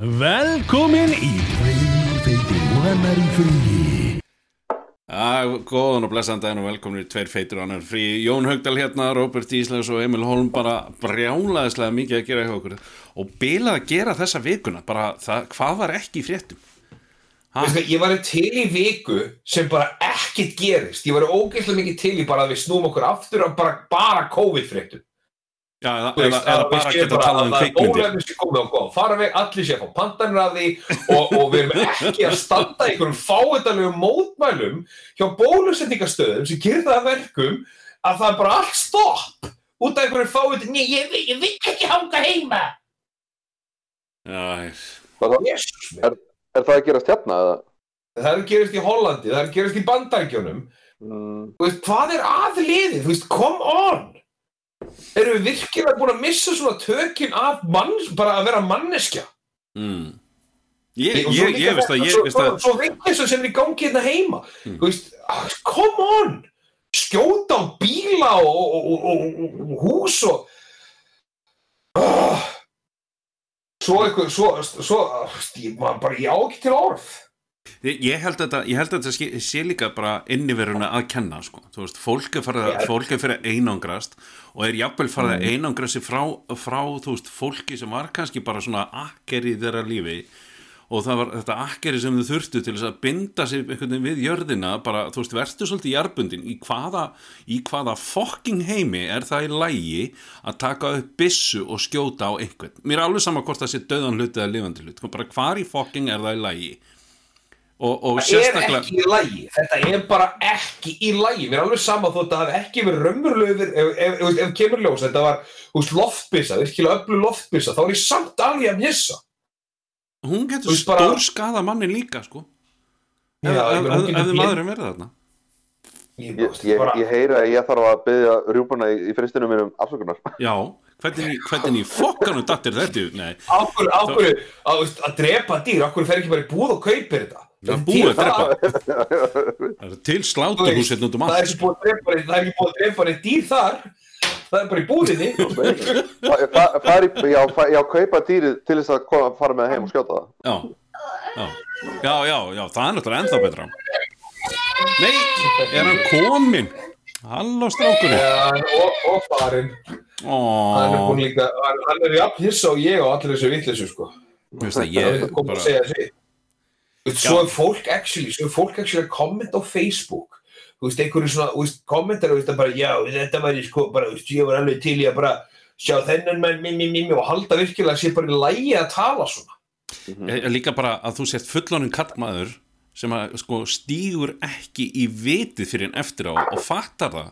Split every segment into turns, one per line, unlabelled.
Velkomin í Tveir og annar í fríi.
Já, góðan og blessan daginn og velkomin í Tveir feitur og annar frí Jón Haugdal hérna, Róbert Íslands og Emil Holm bara brjálaðislega mikið að gera hjá okkur. Og bilað að gera þessa vikuna bara það, hvað var ekki í fréttum? Ha?
Veistu, ég var til í viku sem bara ekkert gerist. Ég var ógeðslega mikið til í bara að við snúum okkur aftur og bara, bara COVID-fréttum
Já, eða,
veist,
eða, eða bara geta að tala um
að það er bólæfni sem komið á góð faraveg, allir sé að fá pandanir af því og, og við erum ekki að standa í einhverjum fáetalegu mótmælum hjá bólusetningastöðum sem að verkum að það er bara allt stopp út af einhverjum fáetalegu Nei, ég, vil- ég vil ekki hanga heima
Já?
Jesus, man.
Er það að gerast hérna? eða?
Það er að gerast í Hollandi, það er að gerast í Bandaríkjónum
Mm,
Þú veist, hvað er að liðið? Þú veist, come on Erum við virkilega búin að missa svona tökin af mann, bara að vera manneskja?
mm. Ég,
svo
ég, ég veist að ég
Svo,
veist
svo,
að
svo vinklisum sem er í gangi hérna heima
Mm.
Veist, ah, come on Skjóta á bíla og, og, og, og, hús og ah. Svo eitthvað, svo, svo, ég, man, bara, ég á ekki til orð
Ég held að þetta, sé, líka bara inniveruna að kenna sko. Þú veist, fólk er er fyrir að einangrast og er jafnvel farið
Mm.
að einangra sig frá, frá þú veist, fólki sem var kannski bara svona akkeri í þeirra lífi og það var þetta akkeri sem þau þurftu til þess að binda sig einhvern veginn við jörðina bara, þú veist, verður svolítið jarbundin í hvaða, í hvaða fokking heimi er það í lægi að taka upp byssu og skjóta á einhvern mér er alveg sama hvort það sé döðan hlut eða lifandi hlut, bara hvar í fokking er það í lægi og, og
Það er
sérstaklega
ekki í lagi, þetta er bara ekki í lagi, mér er alveg sama þótt að það hafi ekki verið raunverulegur, ef, ef, ef, ef kemur ljós, þetta var hús loftbyssa, virkilega öllu loftbyssa, þá er ég samt alveg að missa.
hún
Þú
getur
veist bara-
stór skada manni líka sko ef,
Já,
ef, þið maðurinn verið þarna
Ég,
ég,
ég,
ég,
bara,
ég heyra að ég þarf að byggja rjúpuna í, í fristinu mínum afsökunar.
já, hvernig, fokkanum dattir þetta í- nei,
ákvöru, ákvöru, að, þú veist, að drepa dýr, ákvöru fer ekki bara í búð og kaupir þetta.
Það er búið að
það-
drepa. Það er til hérna um
Það er ekki búið að drepa neitt- það er ekki búið að drepa neitt dýr þar, það er bara í búðinni.
Fa- fa- fari, já, já, kaupa dýrið til þess að koma, fara með það heim og skjóta það.
já, já, já, já, já það er náttúrulega ennþá betra. Nei, er hann kominn? Halló strákurinn.
Ja, og, og farinn. Hann er búin líka, hann, er jafn hissa og ég og allir þessu vitleysu, sko.
þú veist að
Það
ég
er
bara
að segja sig. Þú veist, Svo er fólk actually, svo er fólk actually að kommenta á Facebook. Þú veist, einhverju svona, þú veist, kommentar, þú veist, að bara, já, þetta var sko, bara, þú veist, ég var alveg til í að bara sjá þennan menn, mimi, mimi, og halda virkilega að sé bara í lægi að tala svona.
Ég- ég líka bara að þú sért fullonum kallmaður sem að sko stígur ekki í vitið fyrir en eftir á og fattar það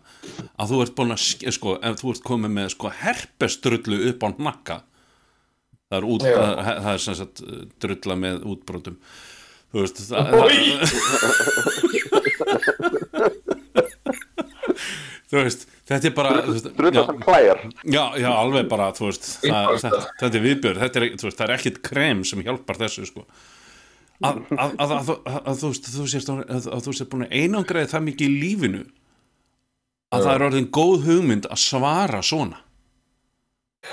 að þú ert búin að sk- sko, ef þú ert komið með sko herpestrullu upp á hnakka það er, út,
Já.
það, er sem sagt uh, drulla með útbrotum þú veist þú veist þetta er bara já,
sem klæjar.
já, já, alveg bara þú veist, það, þetta, þetta er viðbjörn þetta er, þú veist, það er ekkit krem sem hjálpar þessu sko. Að, að, að, að, þú veist, þú sést að, þú sést búin að einangraði það mikið í lífinu að það er orðin góð hugmynd að svara svona svona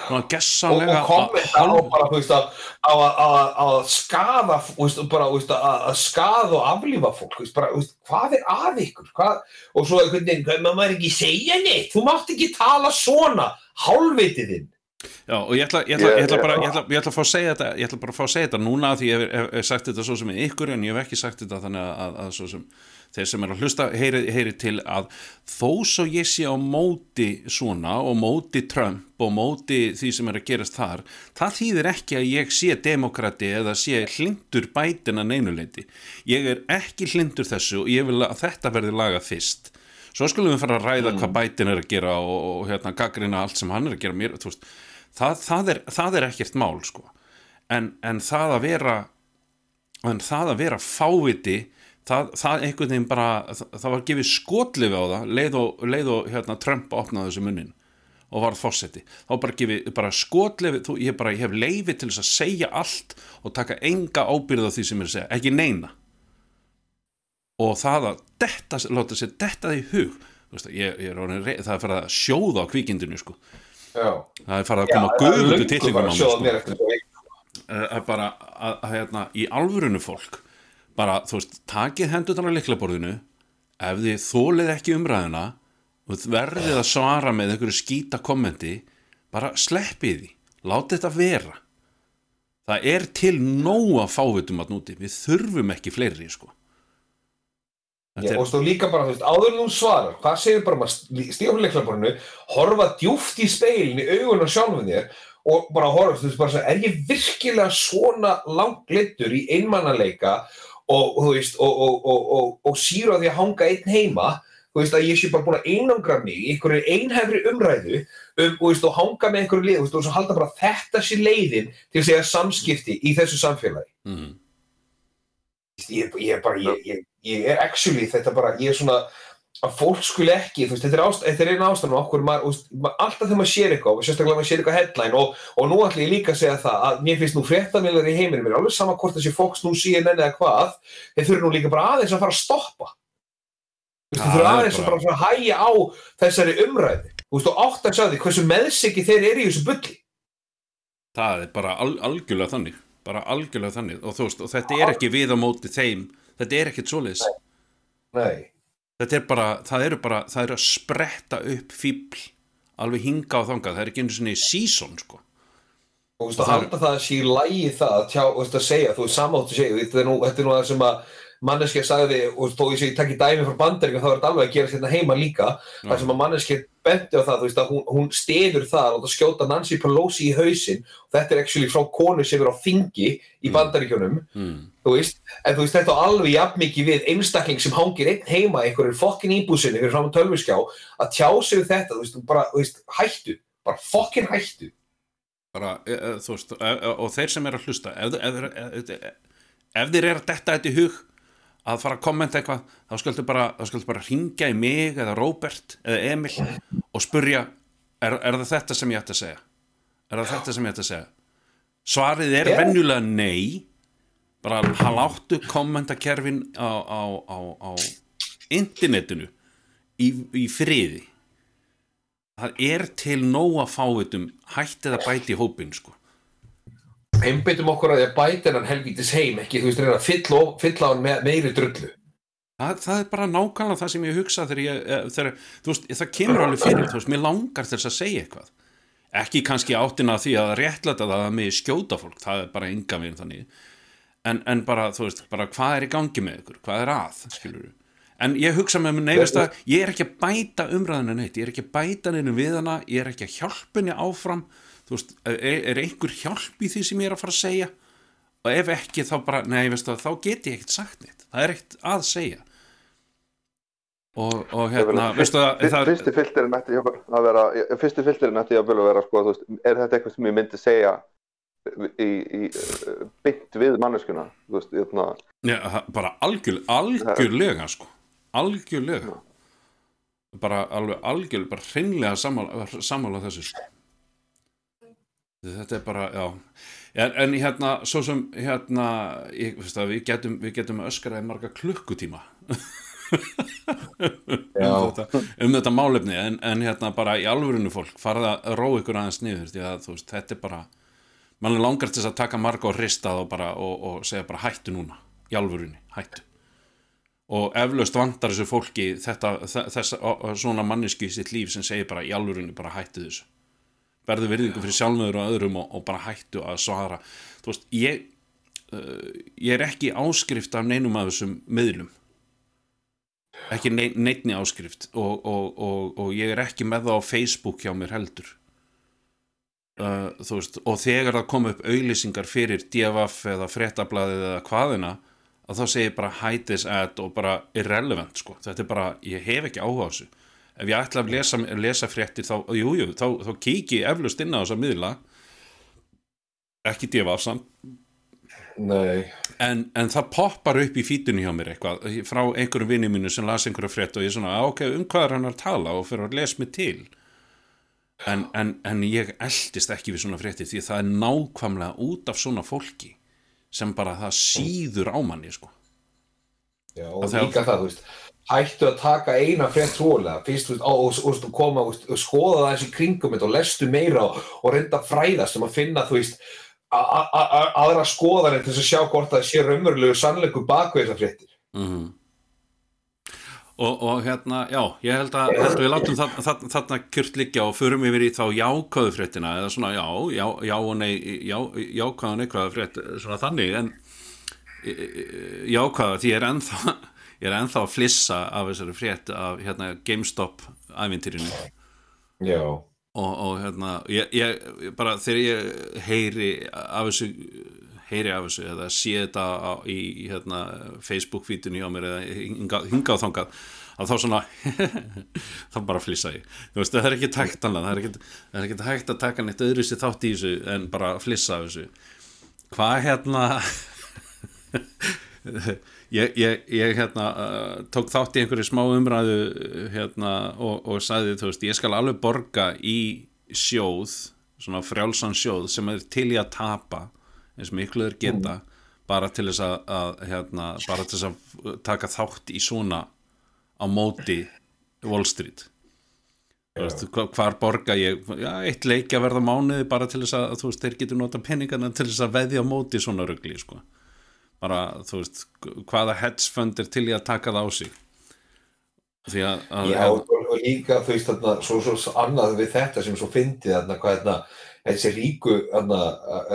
Og,
gessanlega
og kommenta á bara, þú veist, að, að, að, að skaða, bara, að, að skaða og aflífa fólk, þú veist, bara, þú veist, hvað er að ykkur, hvað, og svo einhvern veginn, maður maður ekki segja neitt, þú mátt ekki tala svona, hálfvitið þinn.
Já, og ég ætla, ég, ætla,
Ég-
ætla bara, ég, ætla, ég ætla að fá að segja þetta ég ætla bara að fá að segja þetta núna af því ég hef, hef, hef sagt þetta svo sem er ykkur en ég hef ekki sagt þetta þannig að, að, að svo sem þeir sem er að hlusta heyri, heyri til að þó svo ég sé á móti svona og móti Trump og móti því sem er að gerast þar það þýðir ekki að ég sé demokrati eða sé hlindur bætin að neynuleiti ég er ekki hlindur þessu og ég vil að þetta verði lagað fyrst. Svo skulum við fara að ræða hvað bætin er að gera og, og hérna gaggrina allt sem hann er að gera mér, veist, það, það, er, það er ekkert mál sko. En, en það að vera en það að vera fáviti það, það einhvern veginn bara það, það var gefið skotlifi á það leið og, leið og hérna, Trump opnaði þessu munnin og varð fósetti þá bara gefið bara skotlifi þú, ég, bara, ég hef leifi til þess að segja allt og taka enga ábyrð á því sem ég er að segja ekki neina og það að detta, láta sér detta því hug veist, ég, ég er orðin, rey- það er farið að sjóða á kvikindinu sko. Það er farið að koma guðvöldu tillingum á mig
Sjóða
sko.
mér eftir þetta.
uh, að bara að, að hérna, í alvörunu fólk bara, þú veist, takið hendurnar á liklaborðinu ef þið þólið ekki umræðina og verðið að svara með einhverju skýta kommenti bara sleppið því, látið þetta vera. Það er til nóga fávitum að núti, við þurfum ekki fleiri, sko.
Já, og þú líka bara, þú veist, áður en þú svarar, hvað segir bara maður stíða á leiklaborinu, horfa djúft í speilin í augun á sjálfum þér og bara horfa, þú veist, bara er ég virkilega svona langt leittur í einmannaleika og, veist, og, og, og, og, og síru að því að hanga einn heima, þú veist, að ég sé bara búin að einangra mig í einhverju einhæfri umræðu um, og, og hanga með einhverju lið, og halda bara þetta sé leiðin til að segja samskipti í þessu samfélagi.
Mm,
ég, ég er bara, ég, ég, ég er actually þetta bara, ég er svona að fólk skuli ekki, veist, þetta er, ást, þetta er eina ástæðan okkur, maður, veist, ma- alltaf þegar maður sér eitthvað, og sérstaklega maður sér eitthvað headline og, og nú ætlum ég líka að segja það að mér finnst nú fréttamiðlar í heiminum, mér alveg sama hvort þessi Fox nú CNN eða hvað, þeir þurfa nú líka bara aðeins að fara að stoppa. Þeir þurfa aðeins að
bara-
að hæja á þessari umræði, veist, og átt að sagði hversu meðsiki þeir eru í þessu bulli.
Það er bara al, algjörlega þannig bara algjörlega þannig. Og og þetta er ekki við á móti þeim þetta er ekkit svoleiðis.
Nei,
þetta er bara, það eru bara, það eru að spretta upp fíbl alveg hinga á þangað, það er ekki einu sinni season sko.
Þú veist
Og
að halda það að sé í lægi það að segja, þú veist samáttu nú, þetta er nú það sem að manneskja sagði, og þó ég segi takk í dæmi frá bandaríkjum, þá er þetta alveg að gera hérna heima líka, þar sem að manneskja benti á það, þú veist að hún, hún steður það og það skjóta Nancy Pelosi í hausinn og þetta er actually frá konu sem er á þingi í bandaríkjunum,
mm.
þú veist, en þú veist þetta á alveg jafn mikið við einstakling sem hangir einn heima í einhverjum fokkin íbúsinni fyrir fram á tölvuskjá að tjá sig þetta, þú veist, bara, þú veist, hættu, bara fokkin hættu.
bara, e, e, þú veist, e, og þeir sem er að hlusta ef, ef, ef, ef, ef þeir eru að detta þetta í hug að fara að kommenta eitthvað þá skaldu bara, bara ringja í mig eða Róbert eða Emil og spurja, er, er það þetta sem ég ætti að segja er það þetta sem ég ætti að segja svarið er
Já.
venjulega nei bara haláttu kommentakerfin á, á, á, á internetinu í, í friði það er til nóga fáitum hættið að bæti í hópin sko.
Einbyttum okkur að því að bæta hennan helvítis heim ekki, þú veist, reyna að fylla, fylla hann með meiri drullu.
Það, það er bara nákvæmlega það sem ég hugsa þegar ég, eh, þegar, þú veist, það kemur alveg fyrir, þú veist, mér langar þess að segja eitthvað. Ekki kannski áttina því að réttlæta það að mig skjóta fólk það er bara enga við þannig. En, en bara, þú veist, bara hvað er í gangi með ykkur? Hvað er að, skilur en ég hugsa með mér neyfist að ég er ekki að bæta umræðinu neitt, ég er ekki að bæta neinu við hana, ég er ekki að hjálpa henni áfram þú veist, er, er einhver hjálp í því sem ég er að fara að segja? Og ef ekki þá bara, nei, veistu þá get ég ekkert sagt neitt, það er ekkert að segja. Og, og hérna, veistu það,
Fyrsti filterinn ætti að vera Fyrsti filterinn ætti að vera sko, þú veist, Er þetta eitthvað sem ég myndi segja í, í, beint við manneskuna Þú veist, hérna
Já, bara algjör, algjörlega sko, algjörlega. Bara alveg algjörlega bara hreinlega sammála þessu sko. Þetta er bara, já. En, en hérna, svo sem hérna, ég, við getum getum öskraði marga klukkutíma. Um, þetta, um þetta málefni. En, en hérna bara í alvörinu fólk farið að róa ykkur aðeins niður því að veist, þetta er bara mann langar til þess að taka marga og rista og, bara, og, og segja bara hættu núna. Í alvörunni, hættu. Og eflaust vantar þessu fólki þetta, þess, svona manneski í sitt líf sem segir bara í alvörunni bara hættu þessu verður virðingu fyrir sjálfmöður og öðrum og, og bara hættu að svara. Þú veist, ég uh, ég er ekki áskrift af neinum af þessum miðlum. Ekki nei, neinni áskrift og, og, og, ég er ekki með það á Facebook hjá mér heldur. Uh, þú veist og þegar það kom upp auglýsingar fyrir DFF eða fréttablaðið eða hvaðina að þá segir bara hide this ad og bara irrelevant sko, þetta er bara, ég hef ekki áhuga á þessu ef ég ætla að lesa, lesa fréttir þá, jújú, jú, þá, þá kíki ég eflust inn á þessa miðla. Ekki DFF samt
Nei,
en, en það poppar upp í fítinu hjá mér eitthvað frá einhverjum vinni mínu sem las einhverja frétt og ég er svona, "Ah, ok, um hvað er hann að tala? Og fyrir að lesa mig til. En, en, en ég eldist ekki við svona fréttir því það er nákvæmlega út af svona fólki sem bara það síður á manni sko.
já,
Og
líka það, þú veist hættu að taka eina frétt trúlega fyrst, veist, og, og, og, og koma og, og skoða það eins í kringum þetta og lestu meira og, og reynda fræðast um að finna, þú veist aðra skoðanir til að sjá hvort það sé raunverulegu sannleiku baku þessar fréttir.
Mhm. Og, og hérna, já, ég held að, held að við látum þarna, þarna, þarna kjört liggja og förum yfir í þá jákvæðu fréttina eða svona já, já, já og nei já, jákvæðu neikvæðu frétt svona þannig en e, e, jákvæða því ég er ennþá ég er ennþá að flissa af þessari frétt af hérna GameStop ævintýrinu.
Já.
og, og hérna ég, ég bara þegar ég heyri af þessu heyri af þessu eða sé þetta á, í hérna, Facebook fítinu hjá mér eða hingað, hingað og þangað að þá svona þá bara flissa ég. Veist það er ekki taktanlega það er ekki, það er ekki hægt að taka neitt öðru sér þátt í þessu en bara flissa af þessu. Hvað hérna ég, ég, ég hérna uh, tók þátt í einhverju smá umræðu uh, hérna og, og sagði þú veist ég skal alveg borga í sjóð svona frjálsan sjóð sem er til í að tapa eins og miklu þeir geta bara til þess að, að hérna, bara til þess að taka þátt í svona á móti Wall Street veist, hva- hvar borga ég já, eitt leikja verða mánuði bara til þess að þú veist, þeir getur nota peningana til þess að veðja á móti svona rugli sko. Bara, þú veist, hvaða hedge fund er til í að taka það á sig? Því að, að
Já, og, og líka þú veist þarna, svo, svo, annað við þetta sem svo fyndið þarna, hvað þarna, þessi ríku, þarna,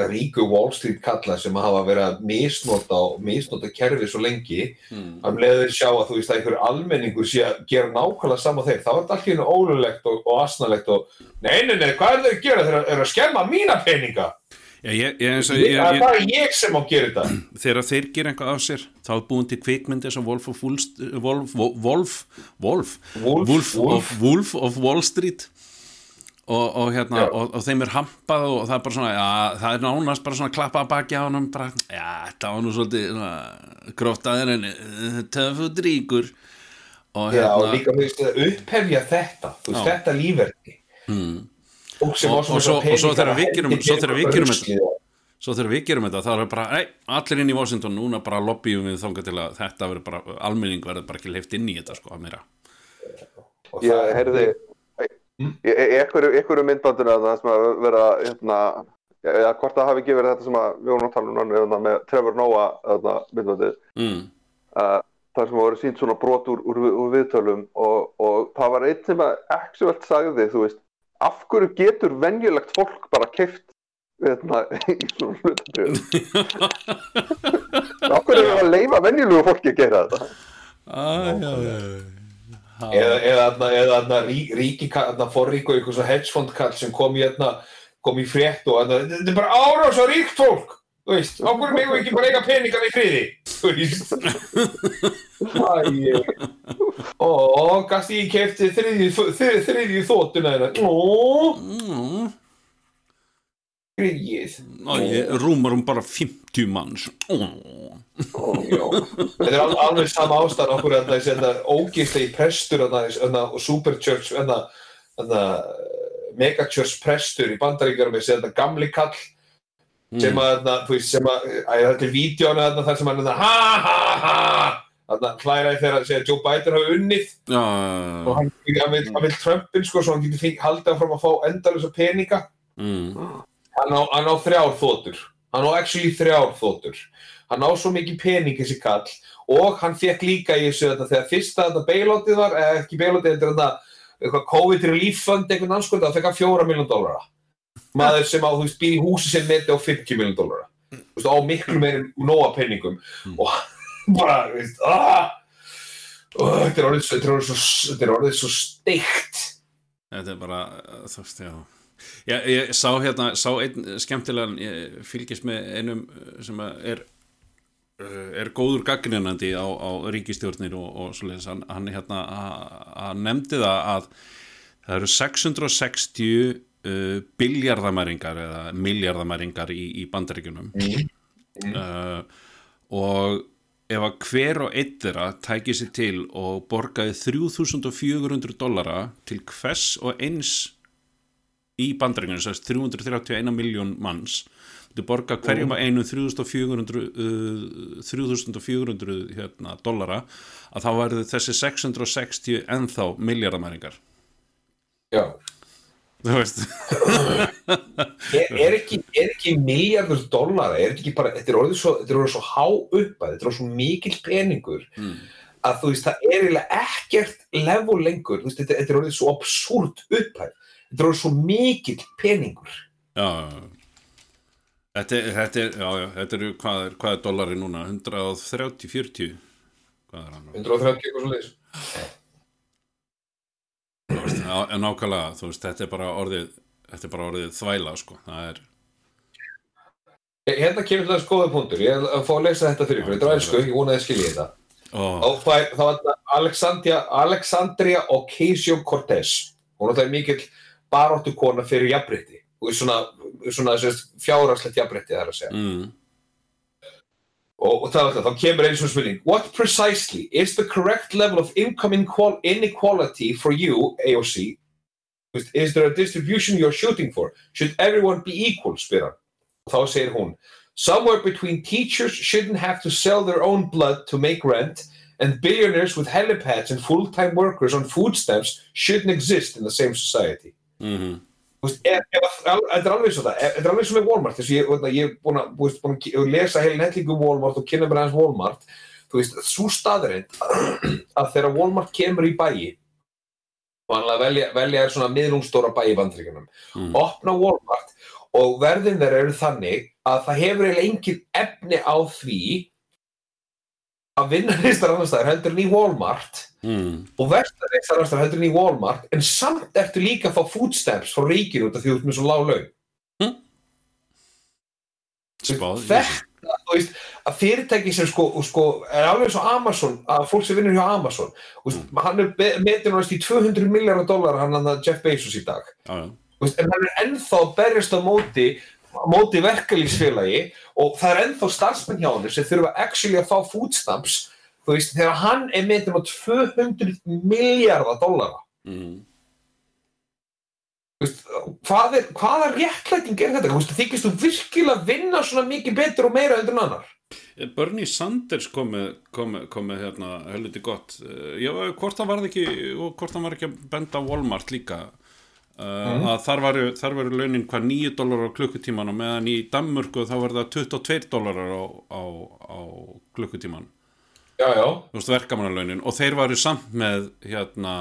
ríku Wall Street kalla sem hafa verið að misnota og misnota kerfi svo lengi
mm,
að leiður sjá að þú veist að einhver almenningur sé að gera nákvæmlega sama þeir þá er þetta allir ólulegt og, og asnalegt og nei, nei, nei, hvað er þau að gera? Þeir eru að skemma mína peninga
já, ég, ég, og,
Það
ég,
er
ég,
bara ég sem á að gera þetta
þegar þeir gera eitthvað af sér þá er búin til kvikmyndi sem Wolf of, Wall St- Wolf, Wolf, Wolf. Of, Wolf of Wall Street og, og, hérna,
Já.
og, og þeim er hampað og það er bara svona, já, það er nánast bara svona klappa baki á hann bara, já, þetta var nú svolítið gróftaður en uh, töfut ríkur og
Já, og
hérna
líka þú veist að upphefja þetta þú veist,
Já.
þetta lífverdi
hmm,
og,
svo- þegar við gerum- svo þegar við gerum þetta- svo þegar við gerum þetta þá er bara, nei, allir inn í Washington núna bara lobbyum við þangað til að þetta verður bara, almenning verður bara ekki leift inn í þetta sko að meira.
Ég heyrði
Mm.
í í einhverju, einhverju myndbandinu að það sem að vera hérna, eða hvort það hafi ekki verið þetta sem að við vorum að tala um núna, hérna, með Trevor Noah myndbandið.
Mm,
uh, þar sem voru sínt svona brot úr, úr, úr viðtölum og, og það var einn sem að actualt sagði, þú veist af hverju getur venjulegt fólk bara keift hérna, í svona hlutabrjöðum af hverju er að leifa venjulegu fólki að gera þetta?
Eða, eða, ríki forríku eitthvað svo hedgefond kall sem kom í, þarna, kom í frétt og þetta er bara árás á ríkt fólk þú veist, hverju megum við ekki bara eiga peningan í friði þú veist. Æ, ó, gasti ég kefti þriðju, þóttuna þeirra ó,
mm, ég rúmar um bara 50 manns. Oh.
Já, þetta er al alveg sama ástæðan okkur að þessi þetta ógistegi prestur þarna, og superchurch þarna, þarna, megachurch prestur í bandaríkjarum þessi þetta gamli kall sem að þarna, þú veist, sem að að þetta er vídjónu þarna þar sem hann þarna ha ha ha. Þarna hlæraði þegar að segja Joe Biden hafi unnið.
Já,
og hann, vil, hann vil Trumpin sko svo hann getur fengt haldið áfram að fá endalusa peninga.
Mm,
hann á, hann á þrjár þóttur hann á actually þrjár þóttur hann á svo mikið pening þessi kall. Og hann fekk líka í þessu þetta þegar fyrsta þetta bailoutið var, eða ekki bailoutið þetta er þetta eitthvað COVID relief fund einhvern anskölda, þá fekk hann fjóra miljón dólara maður sem á, þú veist, býr í húsi sem neti á 50 miljón dólara þú veist, á miklu meir nóa peningum og bara, þú veist, aah þetta er orðið svo, þetta er orðið svo, þetta er orðið svo steikt.
þetta er bara uh, þú veist, já. Ég, ég sá hérna, sá einn skemmtilegan ég fylgist með einum uh, sem er uh, er góður gaggrinandi á, á ríkistjórnir og, og svoleiðis, hann, hann hérna hann nefndi það að það eru 660 uh, biljardamæringar eða miljardamæringar í, í bandaríkjunum. Uh, og ef að hver og einn þeirra tæki sér til og borgaði 3400 dollara til hvers og eins í bandaríkjunum, þess að 331 miljón manns þú borga hverjum að einu 3400 uh, 3400 hérna, dollara að þá verður þessi 660 ennþá miljardamæringar
Já. Er, er ekki, er ekki miljardur er þetta ekki bara, þetta er orðið svo, er svo há uppað, þetta er svo mikill peningur
mm.
að þú veist, það er eiginlega ekkert level lengur, veist, þetta, þetta er orðið svo absúrt upphæð, þetta er orðið svo mikill peningur.
já. Þetta, er- þetta er, já, já, þetta eru, hvað er, hvað er dollari núna? 130, 40? Hvað er hann?
130 eitthvað svo leiðis.
En nákvæmlega, þú veist, þetta er bara orðið, þetta er bara orðið þvæla, sko. Það er,
Hérna kemur þess góða punktur, ég ætla að fá að lesa þetta fyrir ykkur, þetta er ensku, ég vonaði að skilja þetta.
ó,
Og það er- það var þetta Alexandria, Ocasio-Cortez, hún er alltaf mikill baróttu kona fyrir jafnrétti, og svona, svona fjárarslegt jafnrétti það er að segja.
mm,
Og, og það var það, þá kemur eins og spurning What precisely is the correct level of income inqual- inequality for you, AOC? Is there a distribution you're shooting for? Should everyone be equal, spyr hann. Og þá segir hún Somewhere between teachers shouldn't have to sell their own blood to make rent and billionaires with helipads and full-time workers on food stamps shouldn't exist in the same society.
mm,
Þú þetta er alveg svo það, ef- þetta er alveg svo með Walmart, þess að ég, er búin að, lesa heilin hellingu um Walmart og kynna mér aðeins Walmart, þú veist, svo staðreind að þegar Walmart kemur í bæi, vanlega velja, velja er svona miðlungstóra bæi í bandríkunum,
mm,
opna Walmart og verðin þeirra eru þannig að það hefur eiginlega engin efni á því að vinna neistar annars staðar heldur en í Walmart.
Mm,
og versta neistar annars staðar heldur en í Walmart en samt ertu líka að fá food stamps frá ríkinu út af því þú ert með svo lág laun.
Spáð,
þetta, þú veist, að fyrirtæki sem sko, sko, er alveg svo Amazon að fólk sem vinnur hjá Amazon veist, hann er metinn næst í 200 miljardar dólar hann að Jeff Bezos í dag.
Já,
Þú veist, en hann er ennþá berjast á móti móti verkalýsfélagi og það er ennþá starfsmenn hjá hann sem þurfa actually að fá food stamps þú veist, þegar hann er metinn á 200 miljardar dólara
mm,
Þú veist, hvað er, hvaða réttlæting er þetta? Þú veist, þykist þú virkilega vinna svona mikið betur og meira en annar?
Bernie Sanders kom með, kom, með- kom með hérna helviti gott uh, já, hvort hann var ekki og hvort hann var ekki að benda Walmart líka uh, að þar varu, þar varu launin hvað 9 dólar á klukkutíman og meðan í Danmörku þá var það 22 dólarar á, á, á klukkutíman
Já, já.
þú veist verkamannalaunin. Og þeir varu samt með hérna,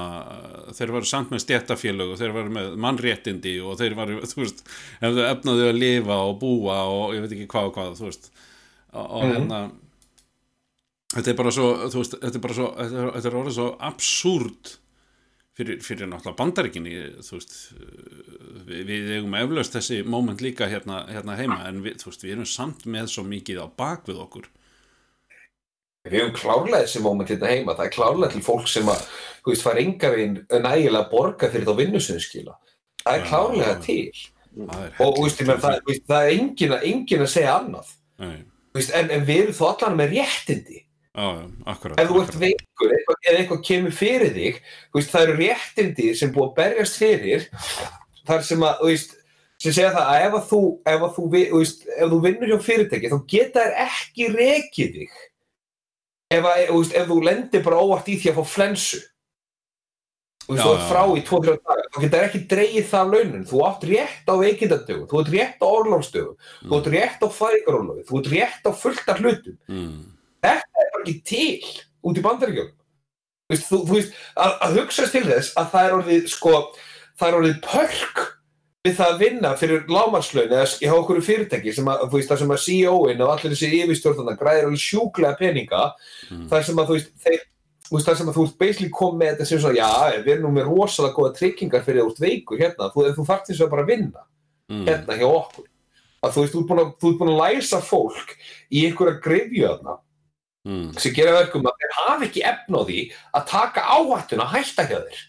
þeir varu samt með stjættafélög og þeir varu með mannréttindi og þeir varu, þú veist, ef þau efnaðu að lifa og búa og ég veit ekki hvað og hvað, þú veist. Og, og hérna þetta er bara svo, þú veist, þetta er bara svo þetta er, þetta er orðið svo absúrt fyrir, fyrir náttúrulega bandaríkinni þú veist við, við eigum eflaust þessi moment líka hérna, hérna heima en við, þú veist, við erum samt með svo mikið á bak við okkur
Við hefum klárlega þessi moment hérna heima. Það er klárlega til fólk sem að, þú veist, fær enga veginn nægilega að borga fyrir þá vinnu sem þau skila. Það er klárlega til.
það er
Og, þú veist, það, það er engin, að- engin að segja annað. Þú veist, en, en við erum þó allan með réttindi.
Já, akkurat
Ef þú ert veikur, eða eitthvað kemur fyrir þig, veist, það eru réttindi sem búið að berjast fyrir, þar sem að, veist, sem segja það að ef að þú, ef að þú, veist, ef þú vinnur hjá fyrirtæki, þá geta þær ekki rekið þig. Ef, að, ef þú lendir bara óvart í því að fá flensu,
Já,
þú ert frá í 2-3 dagar, þá geta þær ekki dreigið það launin. Þú átt rétt á veikindadögum, þú átt rétt á orlofsdögum, þú átt rétt á færingarorlofi, þú átt rétt á fullt af hlutum.
Mm,
þetta er bara ekki til út í bandaríkjum þú veist, að, að hugsa til þess að það er orðið sko, það er orðið pörk við það að vinna fyrir lámarslaun eða hjá okkur fyrirtæki sem að, þú veist, það sem að CEO-in og allir þessi yfirstjórnana græðir alveg sjúklega peninga.
Mm.
þar sem að þú veist, þeir, þú veist, þar sem að þú ert basically kom með þetta sem svona, já, við erum nú með rosalega góða tryggingar fyrir ert veikur hérna, þú, þú þarft þess að bara vinna
mm,
hérna hjá okkur. Að þú veist, þú ert búin að, læsa fólk í einhverja grifju þarna
mm,
sem gera verkum að þeir hafa ekki efn á því að taka áhættuna að hætta hjá þér.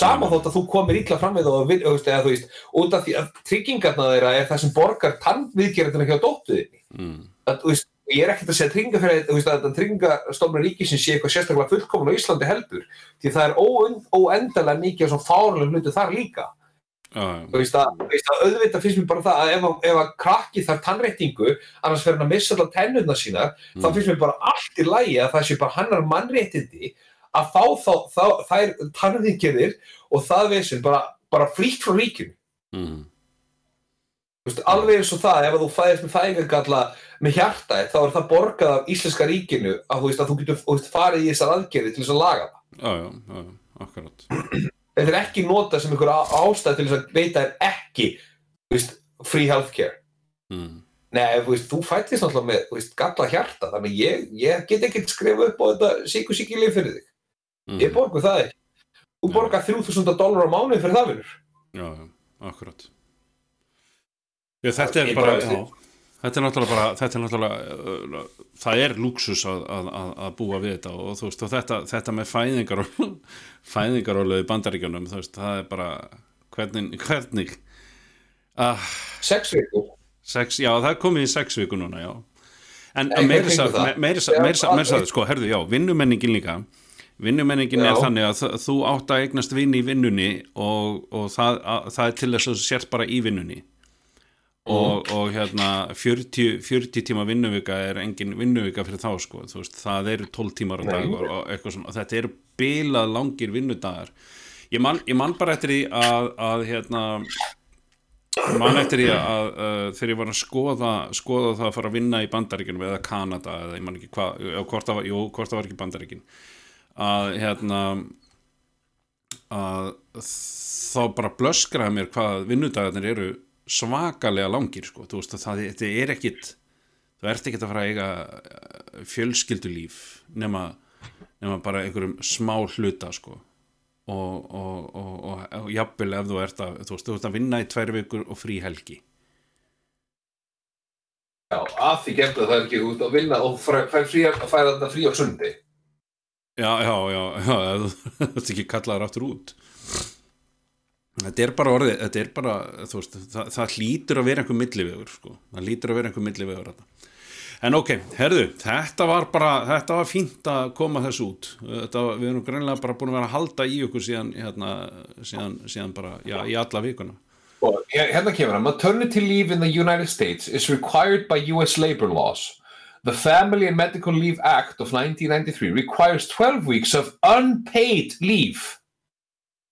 Sama
Nei.
þótt að þú komir ítla fram við og vil, eða, þú veist, út af því að tryggingarna þeirra er það sem borgar tannviðgerðina hjá dóttuðinni
mm,
að, veist, ég er ekkert að segja tryggingafélag þú veist, að tryggingastofnur ríkisins sé eitthvað sérstaklega fullkomun á Íslandi heldur því það er óend, óendalega mikið af svona fárlega hlutu þar líka þú veist að, þú veist að auðvitað finnst mér bara það að ef, að- ef að krakki þarf tannréttingu annars verður hann að missa allar tennurna sínar þá
Mm.
finnst mér bara allt í lægi að það sé bara hannar mannréttindi að fá þá, þá þær tannviðgerðir og það veginn bara, bara frítt frá ríkjum
mm.
Veist, alveg eins og það, ef að þú fæðist með fæðingargalla með hjarta þá er það borgað af íslenska ríkinu að þú veist að þú getur veist, farið í þessar aðgerði til þess að laga það.
já, já, já, já, akkurat
Þetta er ekki notað sem einhver ástæð til þess að veita þér ekki veist, free healthcare.
mm.
Nei, þú þú fættist náttúrulega með veist, galla hjarta, þannig ég, ég get ekki skrifa upp á þetta síku síki lif fyrir þig.
Mm.
Ég borgu það ekki. Þú borgar 3000 dólar á mánuði fyrir það vinnur.
já, já, akkurat já, þetta er
Ég
bara,
bara-
já þetta er náttúrulega bara, þetta er náttúrulega uh, það er luxus að, að, að, að búa við þetta og þú veist, og þetta, þetta með fæðingar fæðingarólöði bandaríkjunum, þú veist, það er bara hvernig, hvernig ah,
Sex vikur.
sex, já, það er komið í sex viku núna, já en
Nei,
meiri
ég
sað,
kringum það.
meiri sað,
Já,
meiri sað, meiri sað,
alveg.
sko, herðu, já, vinnumenningin líka vinnumenningin er þannig að þú átt að eignast vinn í vinnunni og, og það, að, það er til þess að þú sért bara í vinnunni og, og hérna 40, 40 tíma vinnuvika er engin vinnuvika fyrir þá sko, þú veist, það eru 12 tímar á dag og, og eitthvað svona, og þetta eru bilað langir vinnudagar. Ég man, ég man bara eftir því að, að hérna man eftir því að uh, þegar ég var að skoða, skoða það að fara að vinna í bandaríkjunum eða Kanada eða ég man ekki hvað, hvort það var ekki bandaríkin að hérna að þá bara blöskraði mér hvað vinnudagarnir eru svakalega langir sko, þú veist að það þetta er ekkit þú ert ekkit að fara að eiga eh, fjölskyldulíf nema, nema bara einhverjum smá hluta sko. Og, og, og, og, og jafnvel ef þú ert að þú veist, þú ert að vinna í tvær vikur og frí helgi.
Já, að því gert að það er ekki út að vinna og fær frí að færa þetta frí á sundi.
Já, já, já, já, þú þetta ekki kallaður aftur út Þetta er bara orðið, þetta er bara, þú veist, það, það hlýtur að vera einhver millivegur, sko, það hlýtur að vera einhver millivegur þetta. En ok, herðu, þetta var bara, þetta var fínt að koma þessu út, þetta, við erum greinlega bara búin að vera að halda í okkur síðan, hérna, síðan, síðan bara, já, í alla vikuna.
Og hér- hérna kemur það, maternity leave in the United States is required by US labor laws. The Family and Medical Leave Act of 1993 requires 12 weeks of unpaid leave.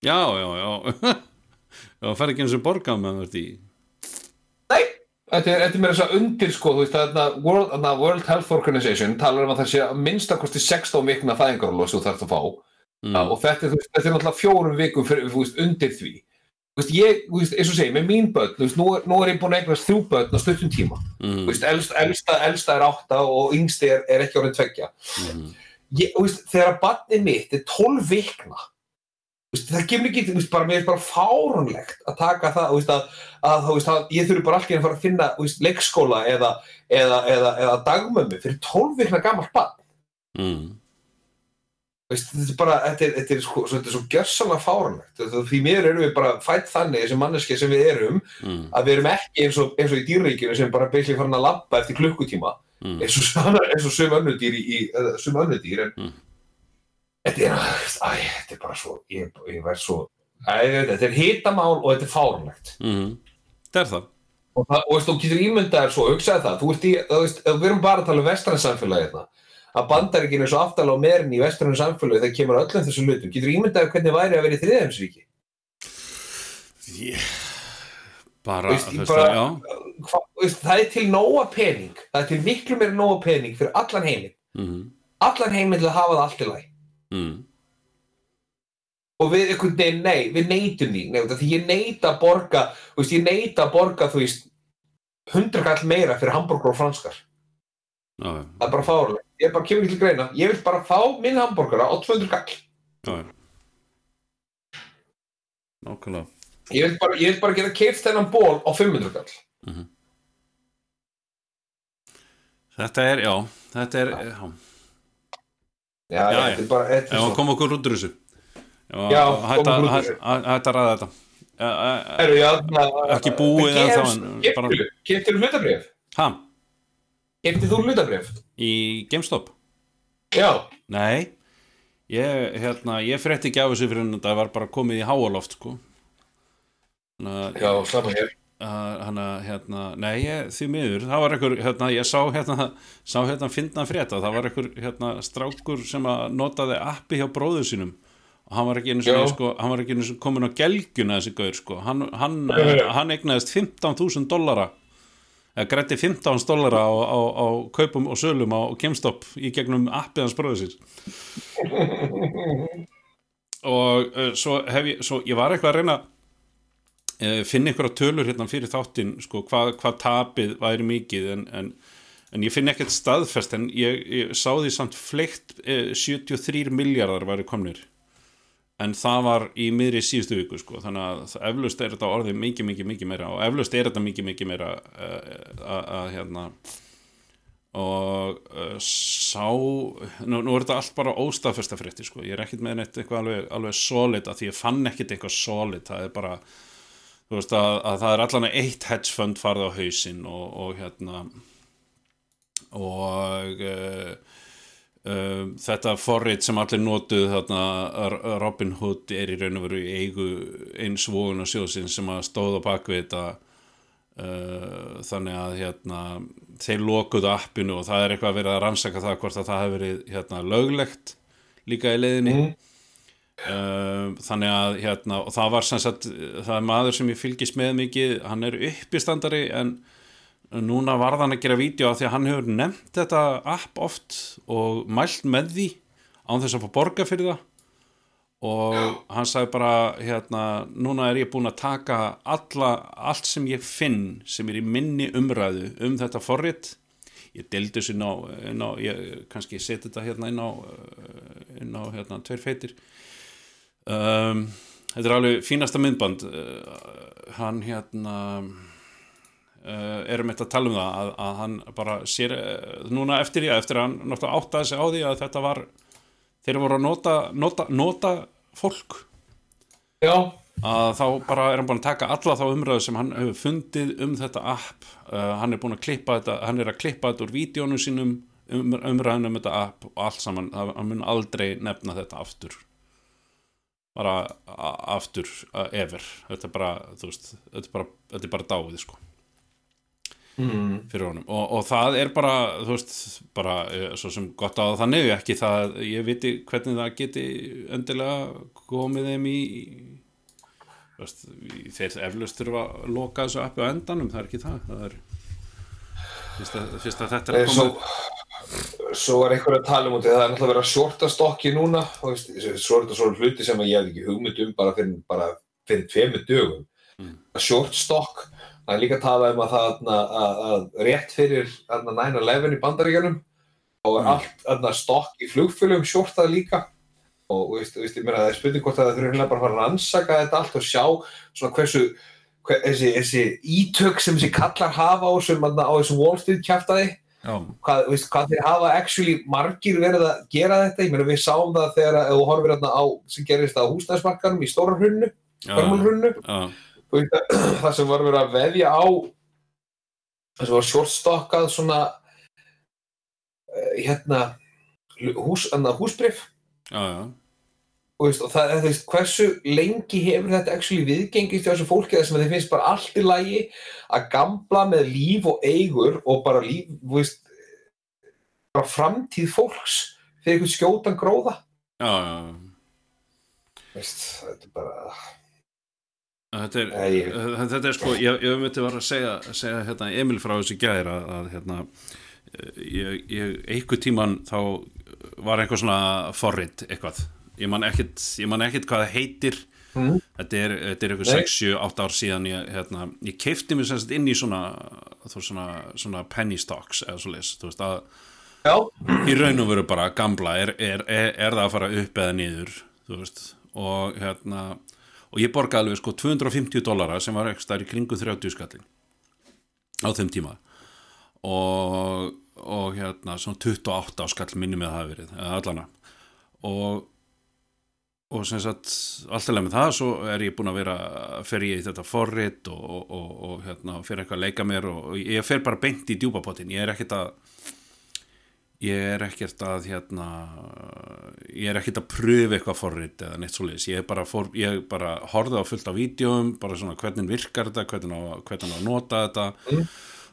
Já, já, já, já, fær ekki eins og borgað með þetta í,
Nei, þetta er, þetta er mér þess að undir sko, þú veist, þarna World, World Health Organization talar um að það sé að minnstakosti 16 vikna fæðingarlós þú þarfst að fá.
Mm,
og þetta, er, þú veist, þetta er náttúrulega fjórum vikum fyrir, þú veist, undir því. Þú veist, ég, þú veist, eins og segi, með mín börn, þú veist, nú er, nú er ég búin að eignast þrjú börn á stuttum tíma. Þú
mm,
veist, elsta, elsta, elsta er átta og yngsti er, er ekki orðin tveggja.
mm,
Ég, þú veist, þegar barnið mitt er tólf vikna, þú það kemur ekki, veist, bara, mér er bara fárunlegt að taka það, veist, að, að, veist, að ég þurfi bara allir að fara að finna, leikskóla eða, eða, eða, eða dagmömmu fyrir tólf vikna gamalt barn.
mm,
þetta er bara, þetta er, þetta er, sko, svo- svo gjörsamlega fárunlegt því mér erum við bara fætt þannig þessi manneski sem við erum
mm,
að við erum ekki eins og, eins og í dýrríkinu sem bara beislega farin að labba eftir klukkutíma.
Mm,
eins og, eins og sum önnur dýr í, í- eða sum önnur dýr en
Mm.
Þetta er, æ, þetta er bara svo ég, ég verð svo æ, þetta er hitamál og þetta er fárunlegt
mm, það er það,
og, það, og veist, þú getur ímyndaðir svo, hugsaði það. Þú í, þú veist, við erum bara að tala um vestræn samfélagi þetta að bandaríkinu er svo aftalega á merin í vestræn samfélagi þegar kemur öllum þessu hlutum getur ímyndaðir hvernig væri að vera í þriðheimsríki
yeah. bara,
Veist,
veist,
bara-
já,
Hva, veist, það er til nóga pening það er til miklu meira nóga pening fyrir allan heiminn.
Mm,
allan heiminn til að hafa það allt í lagi
mm,
og við einhvern veginn, nei, við neytum því. Nei, því ég neyta að borga þú veist, ég neyta að borga, þú veist hundra kall meira fyrir hambúrgur og franskar.
Já,
það er bara fárlega, ég bara kemur ekki til greina. Ég vil bara fá minn hambúrgara á 200 kall
nákvæmlega.
Ég vil bara, ég vil bara geta keift þennan ból á 500 kall
Þetta er, já, þetta er, já,
já,
Já,
þetta er bara, þetta
já,
er svo
kom okkur út úr þessu. Já,
Já,
hætta,
komum okkur út úr
hætta, hætta að ræða þetta.
Heru, já, na,
Ekki búið bara-
Keftir Keftir þú hlutabrif?
ha,
Keftir þú hlutabrif?
í GameStop?
Já,
Nei, ég, hérna, ég frétti ekki af þessu fyrir en það var bara komið í háaloft, sko. Að,
já, saman hér
hann að, hérna, nei, ég, því miður, það var einhver, hérna, ég sá hérna, sá hérna fyndna frétta, það var einhver, hérna, strákur sem að notaði appi hjá bróður sínum og hann var ekki sinni,
Já.
sko, hann var ekki einu sinni komin á gelgjuna þessi gaur sko. hann, hann, hann egnaðist 15.000 dollara eða grætti 15 dollara á, á, á kaupum og sölum á GameStop í gegnum appið hans bróðið og uh, svo hef ég svo ég var eitthvað að reyna finna einhverja tölur hérna fyrir þáttinn sko, hvað, hvað tapið væri mikið en, en, en ég finn ekkert staðfest en ég, ég sá því samt fleikt uh, 73 miljardar væri komnir en það var í miðri síðustu viku sko, þannig að eflaust er þetta orðið mikið, mikið, mikið meira og eflaust er þetta mikið, mikið meira uh, að hérna og uh, sá nú, nú er þetta allt bara óstafesta frétti sko. ég er ekkert með neitt eitthvað alveg, alveg solid að því ég fann ekkert eitthvað solid það er bara þú veist að, að það er allan eitt hedge fund farið á hausinn og, og hérna og uh, uh, þetta forrið sem allir notuð þarna Robin Hood er í raun og veru eigu eins vógun og sjóðsinn sem að stóða bakvið þetta uh, þannig að hérna þeir lokuðu appinu og það er eitthvað að vera að rannsaka það hvort að það hefur verið hérna löglegt líka í leiðinni
Mhm.
Uh, þannig að hérna og það var sem sagt, það er maður sem ég fylgist með mikið, hann er uppistandari en núna varð hann að gera vídeo af því að hann hefur nefnt þetta app oft og mælt með því án þess að fá borga fyrir það. Og hann sagði bara hérna, núna er ég búinn að taka alla, allt sem ég finn sem er í minni umræðu um þetta forrit. Ég deldi þessu inn á, inn á ég kannski seti þetta hérna inn á inn á hérna tveir feitir um, þetta er alveg fínasta myndband uh, hann hérna uh, erum þetta að tala um það að, að hann bara sér uh, núna eftir ég, eftir að hann náttúrulega áttaði sig á því að þetta var þeir voru að nota, nota, nota fólk.
Já,
að þá bara er hann búin að taka alla þá umræðu sem hann hefur fundið um þetta app uh, hann er búin að klippa þetta hann er að klippa þetta úr vídjónu sínum um, umræðinu um þetta app og allt saman. Hann mun aldrei nefna þetta aftur bara aftur ever. Þetta er bara, veist, þetta er bara, þetta er bara dáið sko
mm.
fyrir honum. Og, og það er bara þú veist, bara eh, svo sem gott á þannig ekki það, ég viti hvernig það geti endilega komið þeim í þú veist, þeir eflust þurfa að loka þessu appi á endanum, það er ekki það það er fyrst að, fyrst að þetta er að koma
svo er einhver að tala um í það er náttúrulega verið að shorta stokki núna og veist, svo er þetta svona hluti sem að ég hef ekki hugmynd um bara fyrir, bara fyrir tveimur dögum
Mm.
að short stock það er líka að tala um að það að, að, að rétt fyrir þarna 9-11 í bandaríkjunum og
Mm.
allt þarna, stokk í flugfölum shortað líka og veist, veist, það er spurning hvort að það hreinlega bara að fara að rannsaka þetta allt og sjá svona hversu hver, þessi, þessi ítök sem þessi kallar hafa á þessum, þarna, á þessum Wall Street kjaftaði
já,
hvað, veist, hvað þeir hafa actually margir verið að gera þetta? Ég meina við sáum það þegar að þú horfir hérna á sem gerist á húsnæðsmarkanum í stóra hrunnu,
já,
förmulhrunnu
já,
það sem var verið að veðja á það sem var shortstockað svona uh, hérna hús, anna, húsbrif
já, já.
Og, veist, og það, þú veist, hversu lengi hefur þetta actually viðgengist hjá þessu fólki þar sem þeir finnst bara allt í lagi að gamla með líf og eigur og bara líf, þú veist bara framtíð fólks fyrir einhvern skjótan gróða
já, já.
veist, þetta er bara
Þetta er,
Nei, ég-
þetta er sko, ég, ég myndi var að segja, segja hérna, Emil frá þessu gæðir að, að hérna, eh, ég, ég, einhver tíman þá var eitthvað svona forrit eitthvað, ég man ekkit, ég man ekkit hvað það heitir,
mm.
þetta er, er eitthvað
Nei.
6, 7, 8 ár síðan ég, hérna, ég keifti mér semst inn í svona, svona, svona penny stocks eða svo leys, þú veist að
já,
í raun og veru bara gamla er, er, er, það að fara upp eða niður þú veist og hérna og ég borgaði alveg sko 250 dollara sem var ekki stær í kringu 30 skallin á þeim tíma og, og hérna svona 28 á skall minni með það verið eða allana og og sem sagt alltaf með það svo er ég búin að vera fer ég í þetta forrit og, og, og, og hérna fer eitthvað að leika mér og, ég fer bara beint í djúpapottin ég er ekkert að ég er ekkert að hérna ég er ekkert að pröfu eitthvað forrit eða neitt svoleiðis, ég er bara, fór, ég bara horfði á fullt af vídjóum, bara svona hvernig virkar þetta, hvernig á, hvernig á að nota þetta
Mm.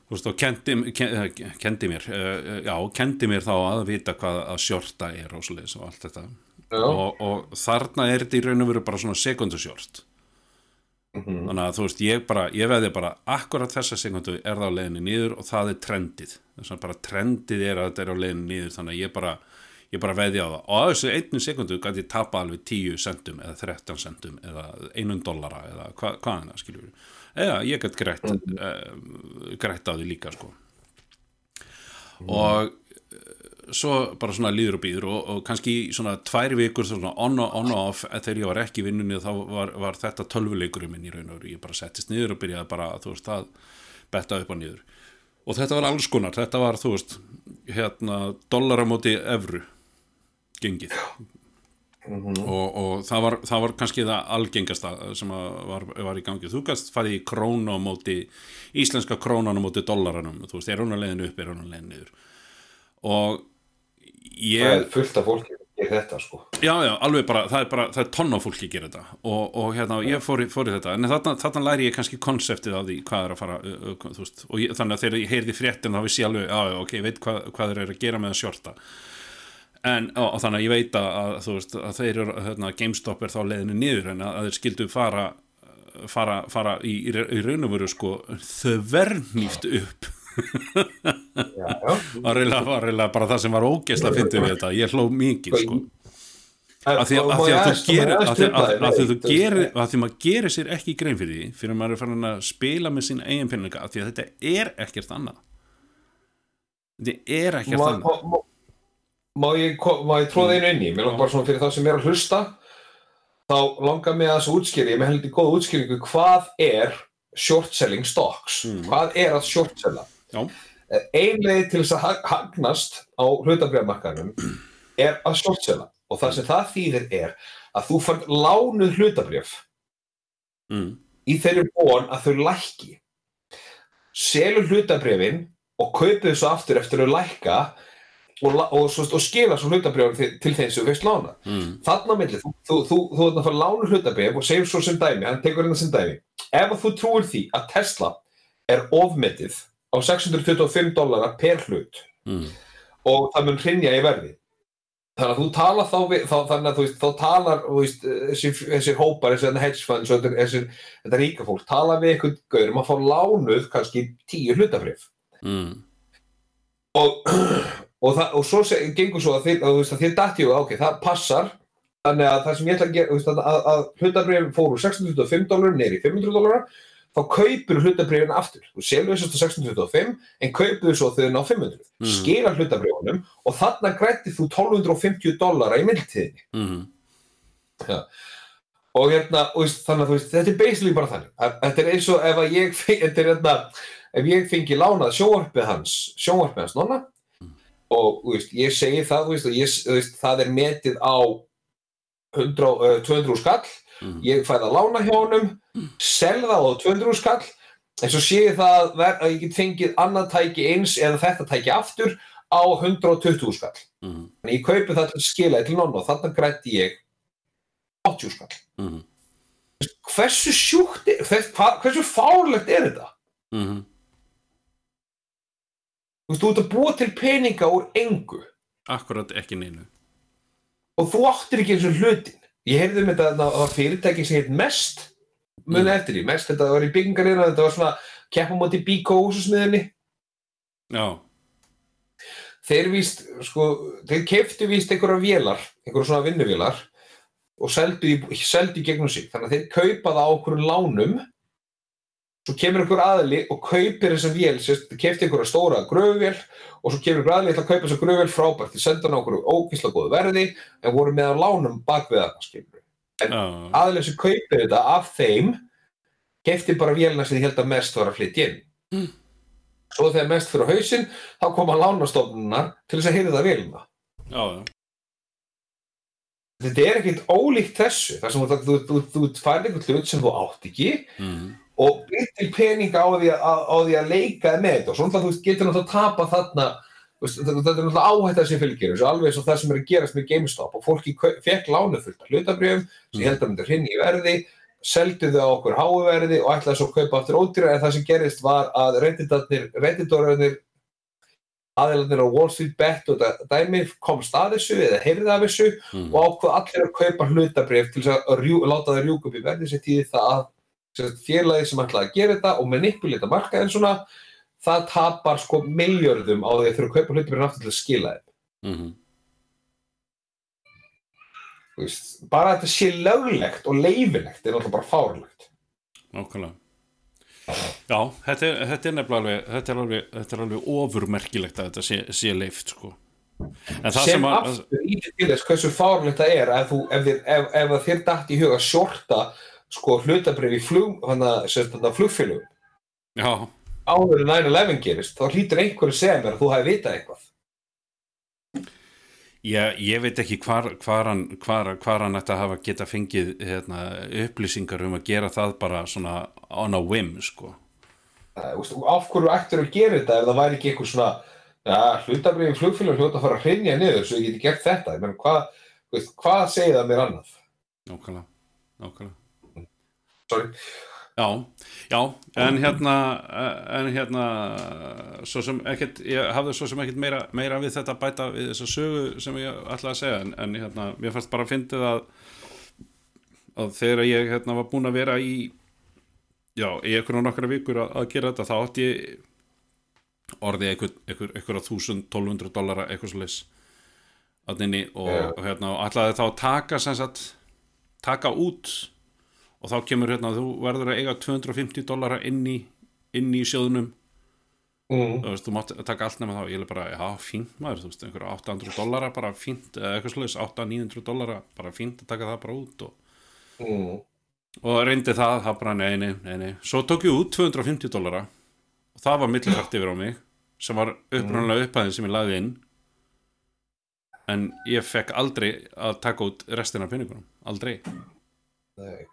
þú veist og kendi, kendi, kendi mér uh, já, kendi mér þá að vita hvað að sjorta er og svoleiðis og allt þetta. Og, og þarna er þetta í raun og veru bara svona sekundusjort
Mhm.
þannig að þú veist, ég bara, ég veði bara akkurat þessa sekundu er það á leiðinni niður og það er trendið. Þess að bara trendið er að þetta er á leiðinni niður þannig að ég bara, ég bara veði á það. Og á þessu einnu sekundu gæti ég tapa alveg 10 centum eða 13 centum eða einun dollara eða hva, hvað hann skiljur eða ég gæti grætt uh, grætt á því líka sko. Og svo bara svona líður og býður og, og kannski svona tvær vikur svona on, og- on og off eh, þegar ég var ekki í vinnunni þá var, var þetta tölvuleikurinn minn í raun og ég bara settist niður og byrjaði bara þú veist að betta upp og niður. Og þetta var alls konar, þetta var þú veist hérna dollara móti evru gengið. Og, og það, var, það var kannski það algengasta sem var, var í gangi. Þú kannst farið í krónu á móti íslenska krónan á móti dollaranum. Þú veist, er hún að leiðin upp, er hún að leiðin niður? Og
Það
ég
er fullt af fólki sem gerir þetta sko.
Já, já, alveg bara, það er bara, það er tonn á fólki að gera þetta og, og hérna, ég fór, í- fór í þetta en þarna, þarna læri ég kannski konseptið af því hvað er að fara, þú veist og ég, þannig að þegar ég heyrði fréttin þá vissi ég alveg, já, já, ok, ég veit hvað, hvað þeir eru að gera með að sjorta en, og, og þannig að ég veit að, að þú veist, að þeir eru, hérna, GameStop er þá leiðinu niður en að, að þeir skildu fara fara, fara í, í, raun og veru sko þvernýft upp. Var eiginlega bara það sem var ógeðslega að fyndi við þetta, ég hló mikið sko að því að, því að þú gerir að því maður gerir sér ekki grein fyrir því fyrir að maður er farin að spila með sín eigin pinninga að því að þetta er ekkert annað. Þetta er ekkert annað.
má, má, má ég, ég tróða einu inn í? Mér langar bara svona fyrir þá sem er að hlusta þá langar mig að þessu útskýri ég með heldur góða útskýringu hvað er short selling stocks?
Mm.
hvað er að short sella
Já.
ein leið til þess að hag- hagnast á hlutabrjámarkaðunum er að short sella og það sem það þýðir er að þú fann lánuð hlutabrjöf
mm,
í þeirri bón að þau lækki. Selur hlutabrjöfin og kaupið þessu aftur eftir að lækka og, og, og, og skila svo hlutabrjöfin til, þeim sem þú veist lána.
Mm,
þannig á milli, þú, þú, þú, þú ert að fara að lána hlutabrjöf og segjum svo sem dæmi, hann tekur hérna sem dæmi. Ef að þú trúir því að Tesla er ofmetið á 625 dólarar per hlut.
Mm,
og það mun hrinja í verði. Þannig að þú talar þá við, þá, þannig að þú veist, þá talar veist, þessi, þessi hópar, þessi þarna hedge funds og þetta, ríka fólk tala við einhvern gaurum að fá lánuð kannski tíu hlutafrif.
Mm,
og, og, það, og svo gengur svo að þið, að, veist, að þið dætti og ok, það passar. Þannig að það sem ég ætla að gera að, að, að hlutabrifin fór úr 625 dólarar neyri 500 dólarar þá kaupir hlutabrifin aftur. Þú selur þess að 625 en kaupir svo þegar ná 500
Mm.
skila hlutabrifunum og þarna grætti þú 1250 dólara í mildtíðinni
mm,
og hérna, og þannig að þú veist, þetta er basically bara þannig, þetta er eins og ef ég er hérna, ef ég fengi lánað sjónvarpið hans, sjónvarpið hans nonna og þú veist, ég segi það, veist, og ég, veist, það er metið á 100, uh, 200 skall,
mm,
ég fæði að lána hjá honum, selða það á 200 skall, en svo sé ég það að, ég get fengið annað tæki eins eða þetta tæki aftur á 120 skall.
mm,
Þannig ég kaupi það til að skila því til nonna og þarna grætti ég 80 skall.
Mm,
hversu sjúkt er, hversu fárlegt er þetta?
mm,
Þú veist, þú ert að búa til peninga úr engu.
Akkurat ekki neinu.
Og þú áttir ekki eins og hlutin. Ég heyrði um þetta að það var fyrirtæki sem heit Mest, muni
Mm.
eftir því, Mest, þetta var í byggingarina, þetta var svona keppa móti Bíkó húsusmiðinni.
já,
Þeir víst, sko, þeir keftu víst einhverja vélar, einhverja svona vinnuvélar og seldu í gegnum sig. Þannig að þeir kaupa það á okkur lánum svo kemur einhver aðli og kaupir þessa vél, sérst, kefti einhverja stóra gröfuvél og svo kemur einhver aðli að kaupa þessa gröfuvél frábært, þeir senda hann á okkur ókvísla góðu verði en voru með að lánum bak við það, skilur.
já,
Aðli sem kaupir þetta af þeim kefti bara vélina sem þið held að mest var að flytja inn.
Mm.
Svo þegar mest fyrir á hausinn, þá koma lánastofnunar til þess að heyra það vélina.
já, já,
Þetta er ekkert ólíkt þessu, þar sem þú, þú, þú, þú, þú færði einhvern hlut sem þú átt ekki
mm,
og býr til peninga á því að, á því að leika með þetta. Og svona þú getur náttúrulega að tapa þarna þetta er náttúrulega áhætta sem fylgir þessu alveg eins og það sem er að gerast með GameStop. Og fólki fekk lánuð fullt af hlutabrjöfum sem ég held að myndi hrinni í verði seldu þau á okkur háu verði og ætlaði svo að kaupa aftur ódýra en það sem gerist var að redditorarnir aðeilandir á Wall Street Bet og dæmi komst að þessu eða heyrði af þessu
mm.
og ákvað allir að kaupa hlutabrif til að rjú, láta það rjúka upp í verði sér tíði það að félagið sem ætlaði að gera þetta og manipulita markaðin svona það tapar sko miljörðum á því að þurfa að kaupa hlutabrifin aftur til að skila þeim
Mm
Þú veist, bara að þetta sé löglegt og leifilegt er náttúrulega bara fárlegt
Nákvæmlega. Já, þetta er, þetta er nefnilega alveg, þetta er alveg, þetta er alveg ofurmerkilegt að þetta sé, sé leift, sko. En
sem,
sem
aftur í til þess hversu fárlegt það er ef, þú, ef, ef, ef þér dætt í huga að shorta sko hlutabrif í flug, flugfélugum
já,
áður en 9-11 gerist, þá hlýtur einhverju segja mér að þú hafi vitað eitthvað.
Ég, ég veit ekki hvar, hvar, hann, hann ætti að hafa geta fengið hérna, upplýsingar um að gera það bara svona on a whim, sko.
Það, veist, af hverju ættir að gera þetta ef það væri ekki eitthvað svona ja, hlutabrifin flugfélugum hljóta að fara að hrinja niður svo ég geti gert þetta, menn hvað veist, hvað segir það mér annað?
Nákvæmlega, nákvæmlega.
Sorry,
Já, já, en hérna, en hérna, svo sem ekkert, ég hafði svo sem ekkert meira, meira við þetta bæta við þessa sögu sem ég ætlaði að segja, en, en hérna, mér fannst bara að fyndið að, að þegar ég hérna var búin að vera í, já, í einhverjum nokkra vikur að, að gera þetta, þá átti ég orðið einhver, einhver, einhver að þúsund, tólfundru dollara, eitthvað svo leys að inni og, og hérna, og ætlaði þá að taka sem sagt, taka út og þá kemur hérna þú verður að eiga 250 dollara inn í, inn í sjóðunum
mm.
þú veist, þú mátt taka allt nema þá. Ég er bara, já, fínt maður, þú veist, einhverja 800 dollara bara fínt, eða eitthvað sluðis 800-900 dollara, bara fínt að taka það bara út og,
Mm.
og reyndi það, það bara, nei, nei, nei, nei. Svo tók ég út 250 dollara. Og það var millifært yfir á mig sem var upprannlega upphæðin sem ég lagði inn. En ég fekk aldrei að taka út restina peningunum, aldrei.
Nei.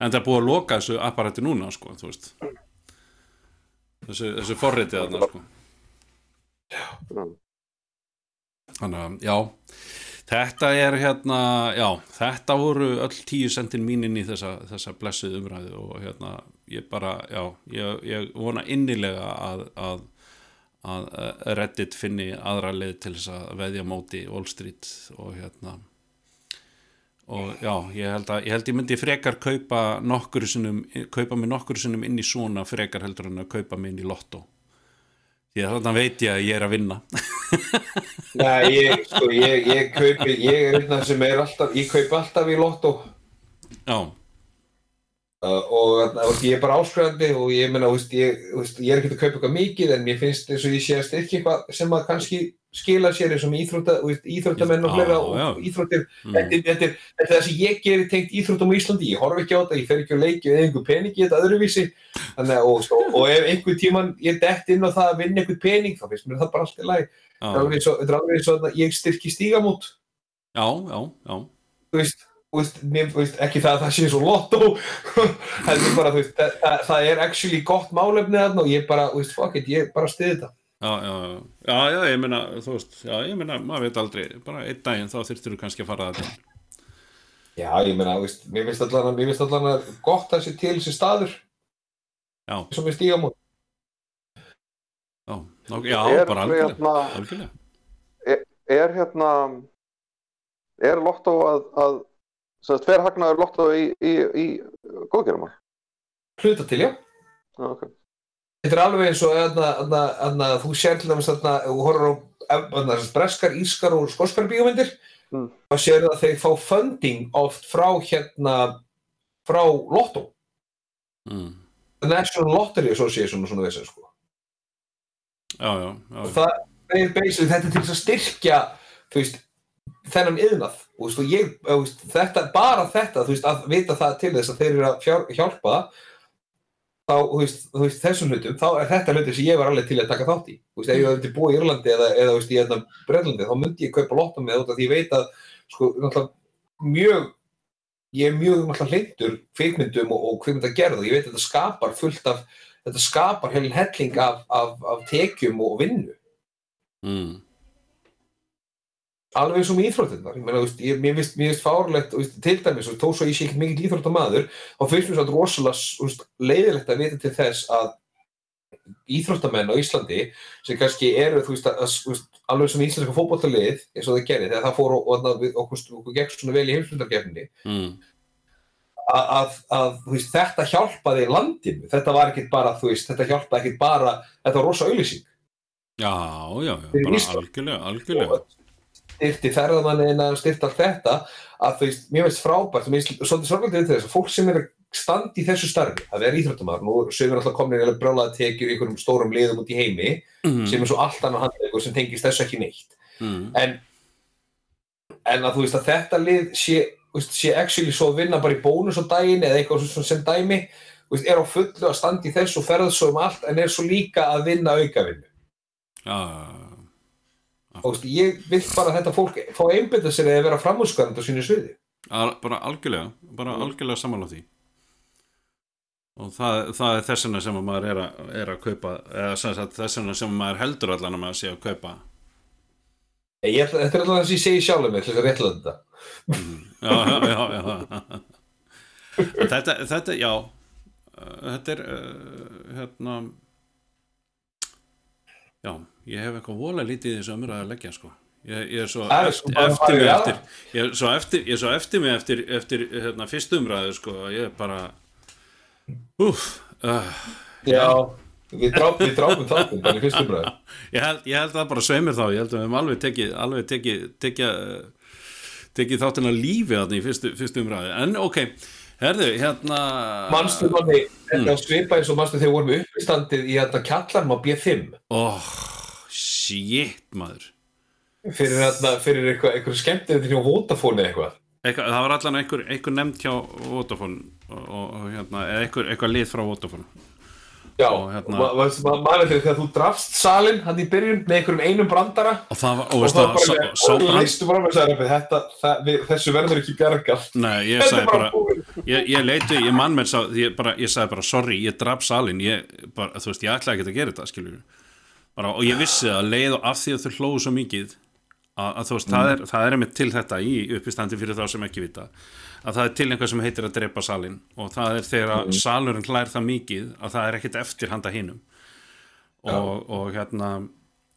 En það er búið að loka þessu apparati núna, sko. Þessu, þessu forritið þarna, sko. Þannig að, já, þetta er hérna, já, þetta voru öll tíu sentin mín inn í þessa, þessa blessuð umræðu og hérna, ég bara, já, ég, ég vona innilega að, að, að Reddit finni aðra leið til þess að veðja móti Wall Street og hérna, og já, ég held að ég, held ég myndi frekar kaupa nokkur sinnum, kaupa mig nokkur sinnum inn í svona frekar heldur en að kaupa mig inn í lottó því að þannig veit ég að ég er að vinna.
Nei, ég, sko, ég, ég kaupi, ég er einn af sem er alltaf, ég kaupi alltaf í lottó
já,
uh, og, og ég er bara áskrifandi og ég veist, ég, er ekki að kaupa eitthvað mikið en mér finnst eins og ég sé að styrkja eitthvað sem að kannski skila sér eins og íþrótta, íþróttamenn og
já.
og íþróttir,
Mm.
þetta, er- það sem ég gerir tengt íþróttum á Íslandi, ég horf ekki á þetta, ég fer ekki á leiki eða einhver pening í þetta öðruvísi þannig og, og, og ef einhver tíman ég dett inn á það að vinna einhver pening þá finnst mér það bara allt í lagi,
já,
Það er alveg eins og- þetta er alveg eins og ég styrki stígamót
já, já, já.
þú veist, veist, mér, veist, ekki það að það sé svo lottó það, það, það er actually gott málefni og ég bara, veist, fuck it, ég bara stiði þetta
Já, já, já, já, ég meina, þú veist, já, ég meina, maður veit aldrei, bara einn daginn þá þyrftir þú kannski að fara það til.
Já, ég meina, þú veist, mér finnst allan að, mér finnst allan að gott að sé til þessi staður
Já,
sem við stígum út.
já, ná, já,
er,
bara algjörlega,
hérna,
algjörlega.
er hérna er lottó að, að sem sagt, hver hagnaður lottó í, í, í góðgerumar
Hluta til, já.
Já, ok.
Þetta er alveg eins og þú sér til dæmis þarna, þú horfir á þarna, breskar, ískar og skoskar bíómyndir,
Mm.
þá sér það að þeir fá funding oft frá hérna, frá lottó.
Mm.
The National Lottery Association og svona þessu, sko.
Já, já, já,
og það er basically þetta er til að styrkja þú veist, þennan yðnað og, veist, og ég, þú veist, þetta, bara þetta þú veist, að vita það til þess að þeir eru að fjár, hjálpa þá, þú veist, þú veist, þessum hlutum þá er þetta hlutum sem ég var alveg til að taka þátt í. Þú veist, ef ég hefði búið í Írlandi eða, eða þú veist, í hérna Breitlandi, þá myndi ég kaupa lottum með af því ég veit að, sko, náttúrulega mjög ég er mjög náttúrulega hleindur kvikmyndum og, og kvikmyndagerð og ég veit að þetta skapar fullt af þetta skapar heilin helling af, af, af tekjum og vinnu.
Mm.
Alveg eins og með íþróttirnar. Ég meina, þú veist, ég, mér finnst, fárlegt veist, til dæmis, þó svo ég sé ekkert mikill íþróttamaður þá finnst mér svo rosalega leiðilegt að vita til þess að íþróttamenn á Íslandi sem kannski eru, veist, að, að, alveg svona íslenska fótboltalið eins og það gerir þegar það fór og, og, og okkur, okkur gekk svona vel í heimsmyndarkefni
mm.
að, að, þetta hjálpaði landinu, þetta var ekkit bara þetta hjálpaði ekkit bara þetta var rosa auðlýsing
Já, já, já, bara algjörlega, algjörlega
styrti ferðamannina, styrti allt þetta að þú veist, mér veist frábært og mér finnst svolítið sorgaldið til þess að fólk sem er að standa í þessu starfi, að vera íþróttamar nú sögum við alltaf komin brjálaða tekjur í einhverjum stórum liðum út í heimi
mm.
sem er svo allt annað handleikur sem tengist þessu ekki neitt
mm.
en, en að þú veist að þetta lið sé, veist, sé actually svo að vinna bara í bónus á daginn eða eitthvað sem dæmi veist, er á fullu að standa í þessu og ferða svo um allt en er svo líka að vinna aukavinnu
Já,
og ég vil bara að þetta fólk fá einbyrða sér eða vera framhúsgarand á sínu sviði.
Al, bara algjörlega bara algjörlega samanlá því. Og það, það er þess vegna sem að maður er að, er að kaupa eða þess vegna sem maður heldur allan að maður sé að kaupa.
Ég, þetta er alltaf það sem ég segi sjálfum mér til þess að réttlega þetta
já, já, já, já. Þetta, þetta, já. Þetta er uh, hérna já, ég hef eitthvað vola lítið í þessu umræðu að leggja sko. Ég, ég er svo eftir,
sko bara
eftir mig eftir ég er svo eftir, ég er svo eftir mig eftir, eftir hérna, fyrstu umræðu sko ég er bara úf uh,
Já, við drápum, þáttum bara í fyrstum ræðu
ég, held, ég held að bara sveimir þá. Ég held að við hefum alveg tekið alveg tekið, tekið, uh, tekið þáttina lífi þarna í fyrstu, fyrstu umræðu. En ok, herðu, hérna
Manstu manni, þetta mm. svipa eins og manstu þegar við vorum uppistandið í þetta kjallarm á B5
oh, shit maður.
Fyrir, hérna, fyrir eitthvað, eitthvað skemmtið til Vodafone eða eitthvað?
Eitthvað, það var allan einhver, einhver nefnd hjá Vodafone og, og, hérna, eða einhver, eitthvað lið frá Vodafone.
Já,
Og hérna-
ma- ma- ma- maður þegar þú drafst salin hann í byrjun með einhverjum einum brandara?
Og það var, og veist
það bara og
brand
bara þetta, það, við, þessu verður ekki bjargað.
Nei, ég sagði bara,
búið.
Ég, ég leiti, ég mann mér sá, ég, bara, ég sagði bara, sorry, ég draf salin, ég, bara, þú veist, ég ætlaði ekki að gera þetta, skilur bara, og ég vissi að leið og af því að þau hlóðu svo mikið að, að þú veist, það er, það er einmitt til þetta í uppistandi fyrir þá sem ekki vita að það er til einhvað sem heitir að drepa salin og það er þegar að salurinn hlær það mikið að það er ekkit eftir handa hinum og, og hérna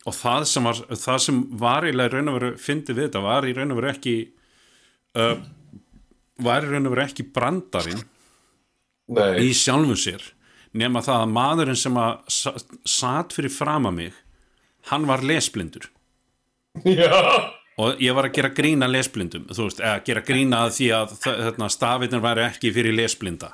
og það sem var, það sem var í raun og veru fyndið við þetta var í raun og veru ekki uh, var raun og veru ekki brandarinn
Nei,
í sjálfum sér nema það að maðurinn sem að sa- sat fyrir fram að mig hann var lesblindur.
Já.
Og ég var að gera grína lesblindum þú veist, eða gera grína því að þarna, stafirnir væri ekki fyrir lesblinda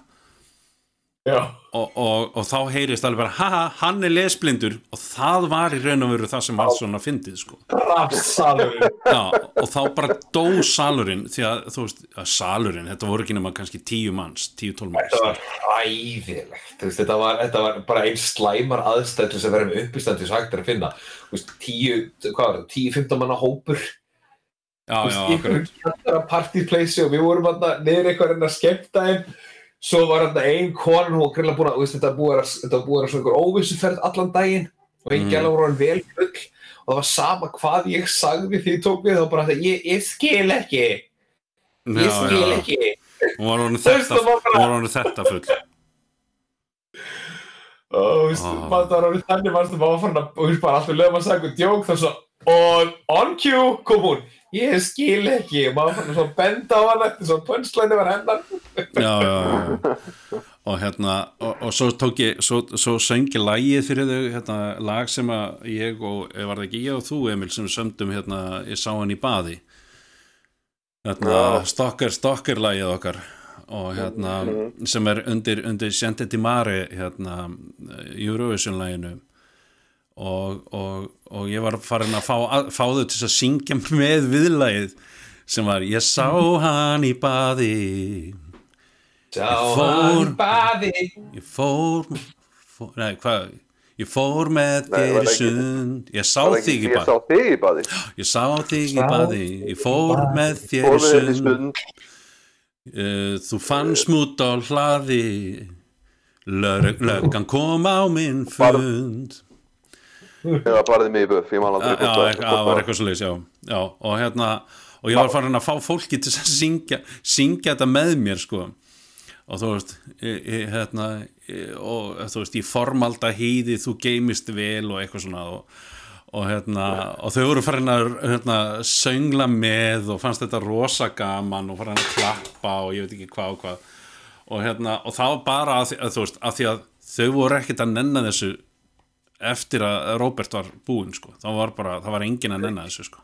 og, og, og þá heyrist alveg bara haha, hann er lesblindur. Og það var í raun og veru það sem var svona fyndið sko. Já, og þá bara dó salurinn því að þú veist, að salurinn þetta voru ekki nema kannski tíu manns, tíu tólf manns.
Þetta var hræðilegt, þú veist, þetta var, þetta var bara einn slæmar aðstæð vera með uppistandi sem hægt að finna. Veist, tíu, hvað var það, tíu, fimmta manna hópur,
Já, já,
veist, í
akkurat.
partypleysi og við vorum þarna niður eitthvað að skemmta þeim. Svo var þarna ein konan, hún var grilla búin að, þetta búið að, þetta vera svona einhver óvissuferð allan daginn. Og einn
Mm.
gæla voru hann vel full og það var sama hvað ég sagði því tók við þá bara þetta, ég, ég skil ekki, ég skil ekki.
hún var
veist,
þetta
það bara-
hún þetta full.
Og þannig mannstu maður var farin að, og þú veist bara alltaf lögum að sagja eitthvað djók þá svo, og on cue kom hún, ég skil ekki og maður fann að benda á hana eftir svo punchline var hennar.
Já, já, já. og hérna og, og svo tók ég, svo, svo söngi lagið fyrir þau, hérna, lag sem að ég og, var það ekki ég og þú Emil sem sömdum, hérna, ég sá hann í baði. Hérna,
Já.
stokker, stokker lagið okkar. Og hérna, sem er undir, undir Sjente di Mare hérna, Eurovision laginu og, og, og ég var farin að fá, að, fá þau til að syngja með viðlagið sem var ég sá hann í baði
Sá
fór-
hann baði.
Ég fór, fór nei, hvað? Ég fór með þér í sund. Ég sá þig í baði.
í
ég sá þig í baði. ég fór með þér í
í
sund. Uh, þú fannst mút á hlaði. Lög- löggan kom á minn fund
Eða barðið mig í buff, ég
já,
aldrei
já,
hvort
eitthvað- það var eitthvað svo leis já. já, og hérna og ég var farin að fá fólki til að syngja syngja þetta með mér sko. Og þú veist hérna, og þú veist í formalda hýði þú geymist vel og eitthvað svona og, og hérna og þau voru farin að hérna, söngla með og fannst þetta rosa gaman og farin að klappa og ég veit ekki hvað og hvað. Og hérna og það var bara að, að þú veist að því að þau voru ekkert að nenna þessu eftir að Robert var búinn sko, það var bara, það var engin að nenna þessu sko.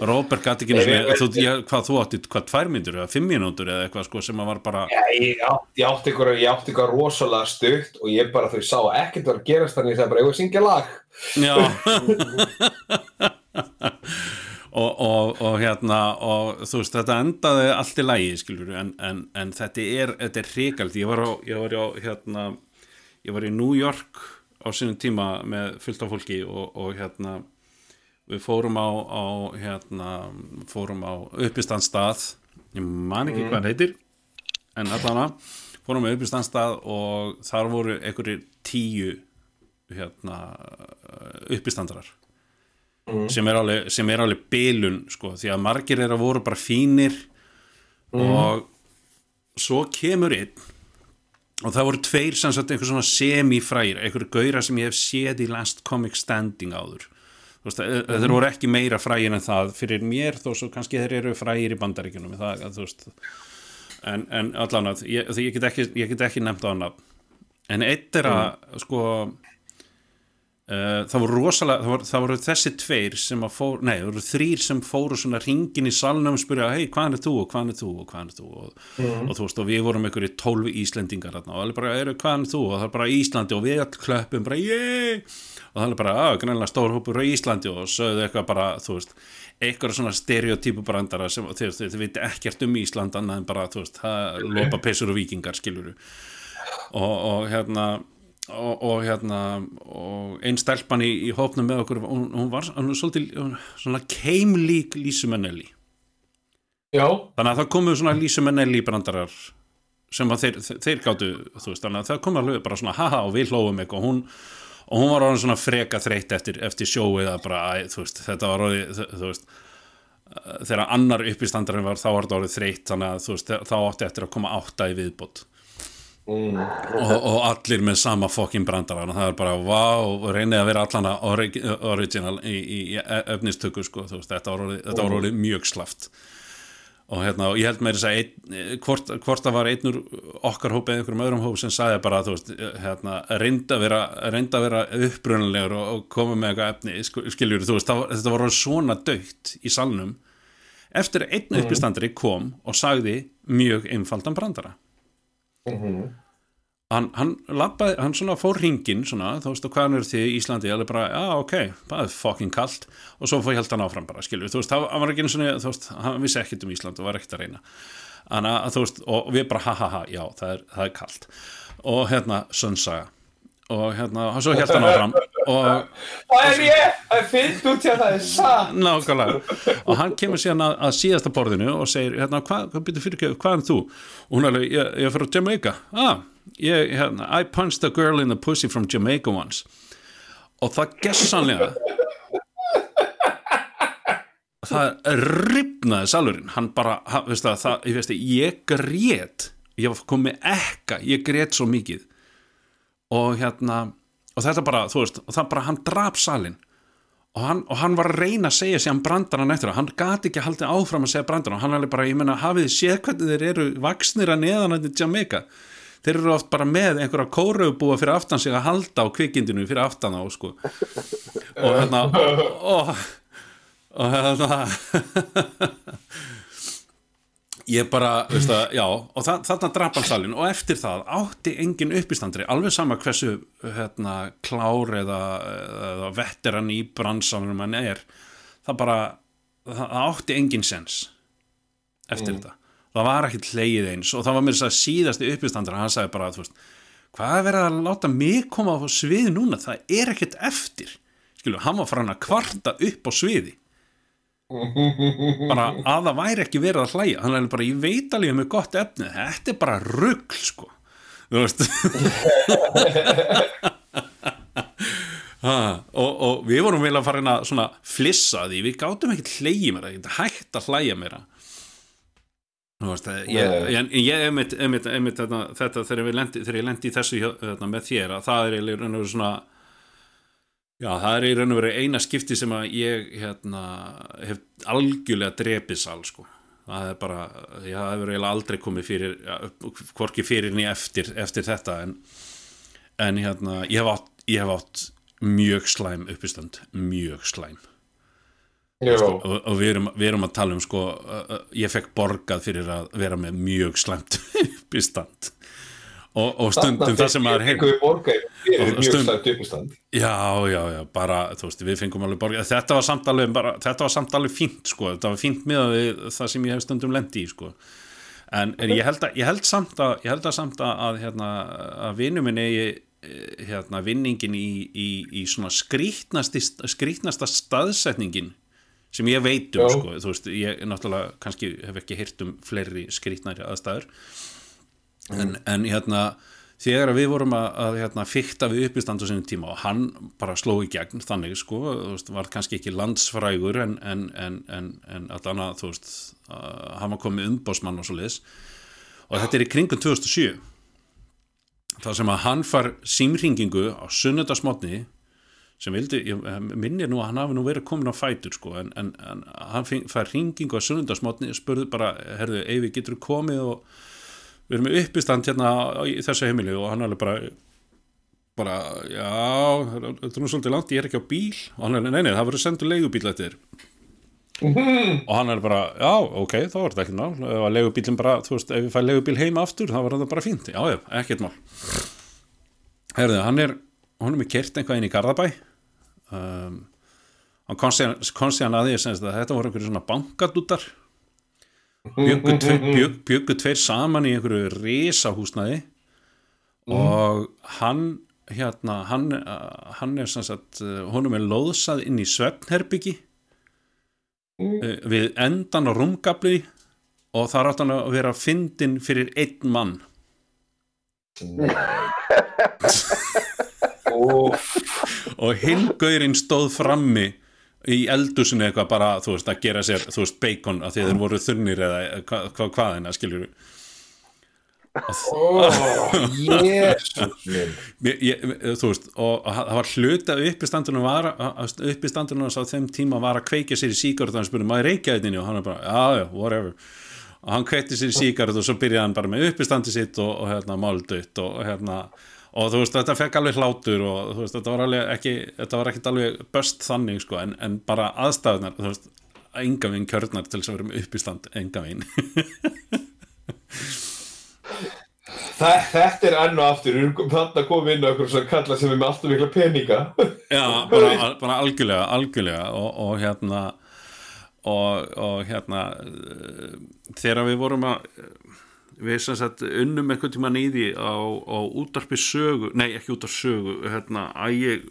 Robert gæti ekki ég, hvað þú átti, hvað tvær myndur eða fimm mínútur eða eitthvað sko sem að var bara
Já, ég átti, ég átti ykkur, ég átti ykkur rosalega stutt og ég bara þau sá ekkert var að gerast þannig að sagði bara, ég var að syngja lag.
Já. Og, og, og hérna og þú veist þetta endaði allt í lægi skilur en, en, en þetta er þetta er hrikald, ég var á, ég var á hérna, ég var í New York á sínum tíma með fullt af fólki og, og hérna við fórum á, á hérna, fórum á uppistandstað ég man ekki hvað hann heitir en allan fórum á uppistandstað og þar voru einhverjir tíu hérna uppistandarar sem er alveg, sem er alveg bilun sko, því að margir er að voru bara fínir og svo kemur einn og það voru tveir sem sagt einhver svona semifrægir, einhver gaura sem ég hef séð í Last Comic Standing áður. Veist, mm. þeir voru ekki meira frægir en það. Fyrir mér þó svo kannski þeir eru frægir í bandaríkjunum það, veist. En, en allan að, ég, ég get ekki ekki nefnt á hann en eitt er að sko Uh, það voru rosalega, það voru, það voru þessi tveir sem að fór, nei, það voru þrýr sem fóru svona ringin í salnum og spyrja hei, hvaðan er þú og hvaðan er þú og hvaðan er þú? Og, og þú veist, og við vorum einhverju tólfi Íslendingar þarna og alveg bara, eru, hvaðan er þú? Og það er bara Íslandi og við all klöppum bara, ég og það er bara, að, greinlega stór hópur á Íslandi. Og sögðu eitthvað bara, þú veist eitthvað svona stereotypu brandara sem þeir, þeir, þeir veit ekkert um Ísland annað en bara, þú veist, það peysur og og, hérna og, einn stelpan í, í hópnum með okkur hún, hún var hún svolítið hún, svona keimlík Lísu Menelli
Já,
þannig að það komu svona Lísu Menelli brandarar sem að þeir, þeir, þú veist, þannig að það komu alveg bara svona haha og við hlófum eitthvað. Og hún, og hún var orðin svona freka þreytt eftir, eftir sjóið að bara, veist, þetta var orðið þegar annar uppistandarinn var þá var þetta orðið þreytt þannig að veist, þá átti eftir að koma átta í viðbót og, og allir með sama fokkin brandara og það er bara vá reynið að vera allana orig original í, í, í efnistöku sko, þú veist, þetta var orðið, þetta var orðið mjög slaft og hérna, og ég held með þess að ein, hvort, hvort það var einn úr okkar hópi eða einhverjum öðrum hóp sem sagði bara þú veist, hérna, reynda að vera vera upprunalegur og, og koma með eitthvað efni, sk- skiljur þú veist, það, var- þetta var svona dögt í salnum eftir einn uppistandari kom og sagði mjög einfaldan brandara hann, hann labbaði, hann svona fór ringin svona, þú veist, og hvaðan eru þið í Íslandi? Alveg bara, já, ok, það er fucking kalt. Og svo fór ég held hann áfram bara, skilur þú veist, hann var ekki einu svona, þú veist, hann vissi ekkert um Ísland og var ekkert að reyna. Þannig að veist, og við bara, ha ha ha, já, það er, það er kalt. Og hérna, sönnsaga og hérna, og svo held hann áfram og
það er ég, það er fyllt út til að það er satt.
nákvæmlega. Og hann kemur síðan að, að síðasta borðinu og segir, hérna, hvað, hvað byrju fyrir ekki hvað er þú? og hún er alveg, ég, ég er frá Jamaica. Ah, ég, hérna, I punched a girl in the pussy from Jamaica once. Og það gessanlega það ripnaði salurinn. Hann bara, hann, veist það, það ég veist það, ég grét. Ég var komið ekka, ég grét svo mikið. Og hérna og þetta bara, þú veist, og það bara hann drap salin og hann, og hann var að reyna að segja sér hann brandarann eftir það, hann gati ekki haldið áfram að segja brandarann. Og hann alveg bara, ég meina, hafið séð hvernig þeir eru vaksnir að neðan að Jamaica þeir eru oft bara með einhverja kóraubúa fyrir aftan sig að halda á kvikindinu fyrir aftan á, sko. Og hérna og, og hérna ég bara, veist það, já og þa þarna drap hann salin og eftir það átti engin uppistandri, alveg sama hversu hérna, klár eða, eða veteran í bransanum hann er, það bara það, átti engin sens eftir þetta, það var ekkit hleyið eins og það var mér þess að síðasti uppistandri hann sagði bara, þú veist, hvað er verið að láta mig koma á svið núna, það er ekkit eftir, skilu, hann var farin að kvarta upp á sviði. Bara að það væri ekki verið að hlæja. Hann er bara, ég veit alveg með gott efni þetta er bara rugl sko. Þú veist. Ha, og, og við vorum vel að fara inn að flissa því, við gátum ekkert meira, ekkert hægt að hlæja meira. Þú veist, eh, ég, ég, ég einmitt, einmitt, einmitt þetta, þetta þegar, lendi, þegar ég lendi í þessu þetta, með þér að það er í raun og veru svona já, það er í raun og veru eina skipti sem að ég hérna, hef algjörlega drepið sal sko. það er bara, ég hefur eiginlega aldrei komið fyrir, ja, hvorki fyrir ný eftir, eftir þetta en, en hérna, ég hef átt, ég hef átt mjög slæm uppistand, mjög slæm og, og við, erum, við erum að tala um sko, uh, ég fekk borgað fyrir að vera með mjög slæmt uppistand. Og, og stundum það sem maður
fyrir
Og
mjög
stund-
slæmt uppistand.
já, já, já, bara, þú veist, við fengum alveg borgað, þetta var samt alveg bara, þetta var samt alveg fínt, sko, þetta var fínt með það sem ég hef stundum lendi í, sko. En, en ég, held að, ég held samt að ég held að samt að, að, hérna, að vinnu minn eigi eh, hérna, vinningin í, í, í svona skrítnasta staðsetningin sem ég veit um sko, þú veist, ég náttúrulega kannski hef ekki heyrt um fleiri skrítnari aðstæður. En, en hérna þegar við vorum að, að hérna, fykta við uppistand á sinni tíma og hann bara sló í gegn þannig sko, þú veist, var kannski ekki landsfrægur en, en, en, en, en allan að þú veist, uh, hann var komið umbásmann og svo liðs og þetta er í kringum 2007 þar sem að hann far símringingu á sunnudasmotni sem vildi, ég minnir nú að hann hafi nú verið komin á fætur sko, en, en, en hann fær ringingu á sunnudasmotni spurði bara, herðu, Eyvi, getur þú komið og við erum uppistand hérna í þessu heimili? Og hann alveg bara bara, já, þetta er nú svolítið langt, ég er ekki á bíl. Og hann er, nei, nei, það verður sendur leigubíl eftir og hann er bara, já, ok, þá var þetta ekki ná ef að leigubílinn bara, þú veist, ef við fæ leigubíl heima aftur, þá var þetta bara fínt, já, ekkert mál. Herðu, hann er hún er með kert eitthvað inn í Garðabæ um, hann komst síðan að því að þetta voru einhverju svona bankadútar bjöggu tveir, bjög, bjöggu tveir saman í einhverju risahúsnaði. Og hann hérna, hann, uh, hann er sem sagt, uh, honum er lóðsað inn í svefnherbyggi uh, við endan á rúmgabli og það er átt hann að vera fyndin fyrir einn mann og hinn gaurinn stóð frammi í eldusinu eitthvað bara, þú veist, að gera sér, þú veist, bacon að þeir voru þunnir eða hvað hva, hvað hennar, skiljur
jésus minn.
ég, þú veist, og það var hluta uppistandunum var, uppistandunum á þeim tíma var að kveikja sér í síkart og hann spurði, maður reykja þetta inni og hann er bara, já, já, whatever. Og hann kveikti sér í síkart og svo byrjaði hann bara með uppistandi sitt og, og hérna, máldutt og hérna og þú veist, þetta fekk alveg hlátur og þú veist, þetta var alveg ekki þetta var ekkit alveg böst þannig, sko en, en bara aðstæðunar, þú veist enga veginn kjörnar til þess að vera með uppistand enga veginn
þetta er enn og aftur, erum þarna komið inn á okkur svona kalla sem er með alltaf mikla peninga.
Já, bara, bara algjörlega, algjörlega og, og hérna og, og hérna eh, þegar við vorum að við sem sagt unnum eitthvað tíma nýði á, á útarpi sögu nei ekki útarpi sögu hérna, að ég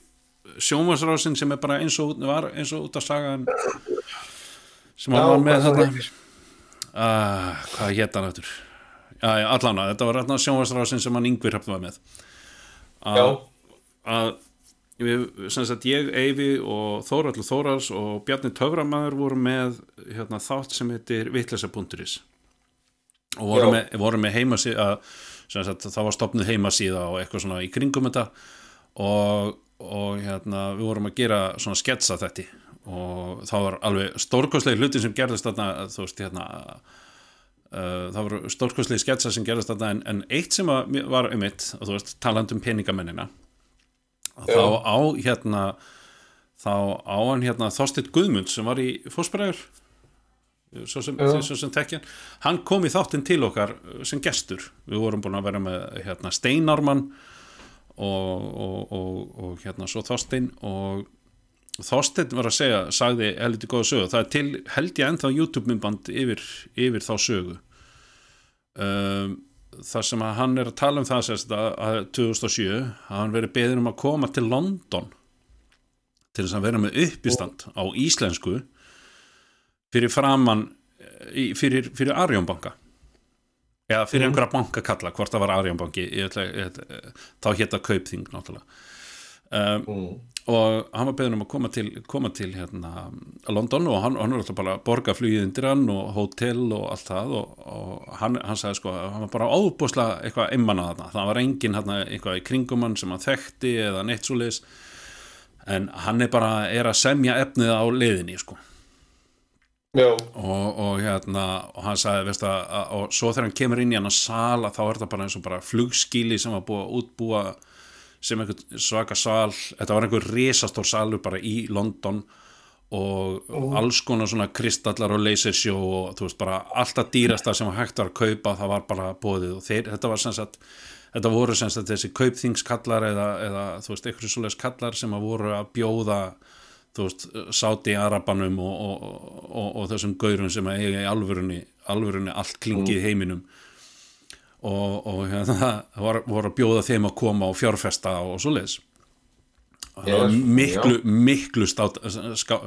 sjónvarsrásin sem er bara eins og var eins og út af sagan sem hann var með
heitir?
uh, hvað hétt hann já, allan að þetta var hérna sjónvarsrásin sem hann yngvi hrafn var með. Að við, sem sagt ég, Eyvi og Þóraldur Þórals og Bjarni Töframæður voru með hérna, þátt sem heitir vitleysa.is og voru
Já.
með, voru með heimasíða sem sagt það var stopnuð heimasíða og eitthvað svona í kringum þetta. Og, og hérna við vorum að gera svona sketsa þetta. Og það var alveg stórkostlega hluti sem gerðist þarna þú veist hérna Uh, það voru stórkostlega sketsa sem gerðist þarna en, en eitt sem var um eitt þú veist, talandi um peningamennina þá á hérna þá á hann hérna Þorsteinn Guðmund sem var í fósbræður svo sem, svo sem tekja hann kom í þáttinn til okkar uh, sem gestur. Við vorum búin að vera með hérna, Steinarmann og, og, og, og hérna svo Þorsteinn og Þorsteinn var að segja, sagði heldur góða sögu, það er til held ég ennþá YouTube-myndband yfir, yfir þá sögu. Um, þar sem að hann er að tala um það sérst að, að 2007 að hann verið beðin um að koma til London til þess að vera með uppistand á íslensku fyrir framann í- fyrir, fyrir Arjónbanka eða fyrir einhverja bankakalla hvort það var Arjónbanki þá hétta kaupþing náttúrulega. Um,
Mm.
og hann var beðin um að koma til, koma til hérna, London og hann, hann var alltaf bara að borga flugið undir hann og hótel og allt það og, og hann, hann sagði sko hann var bara ábúslega eitthvað einmann að þarna, það var enginn hérna, eitthvað í kringum hann sem hann þekkti eða neitt svo leis en hann er bara er að semja efnið á leiðinni sko og, og hérna og hann sagði, veist að, að og svo þegar hann kemur inn í hann að sala þá er þetta bara eins og bara flugskíli sem var búið að útbúa sem einhver svaka sal. Þetta var einhver risastór salur bara í London og alls konar svona kristallar og lasersjó og þú veist bara alltaf dýrasta sem var hægt var að kaupa það var bara bóðið og þeir, þetta var sem sagt þetta voru sem sagt þessi kaupþingskallar eða, eða þú veist einhverju svoleiðis kallar sem að voru að bjóða þú veist, sáti arabanum og, og, og, og þessum gaurum sem að eiga í alvörunni, alvörunni allt klingið í heiminum. Og, og hérna var, voru að bjóða þeim að koma og fjárfesta og svo leiðis það var miklu, miklu státa,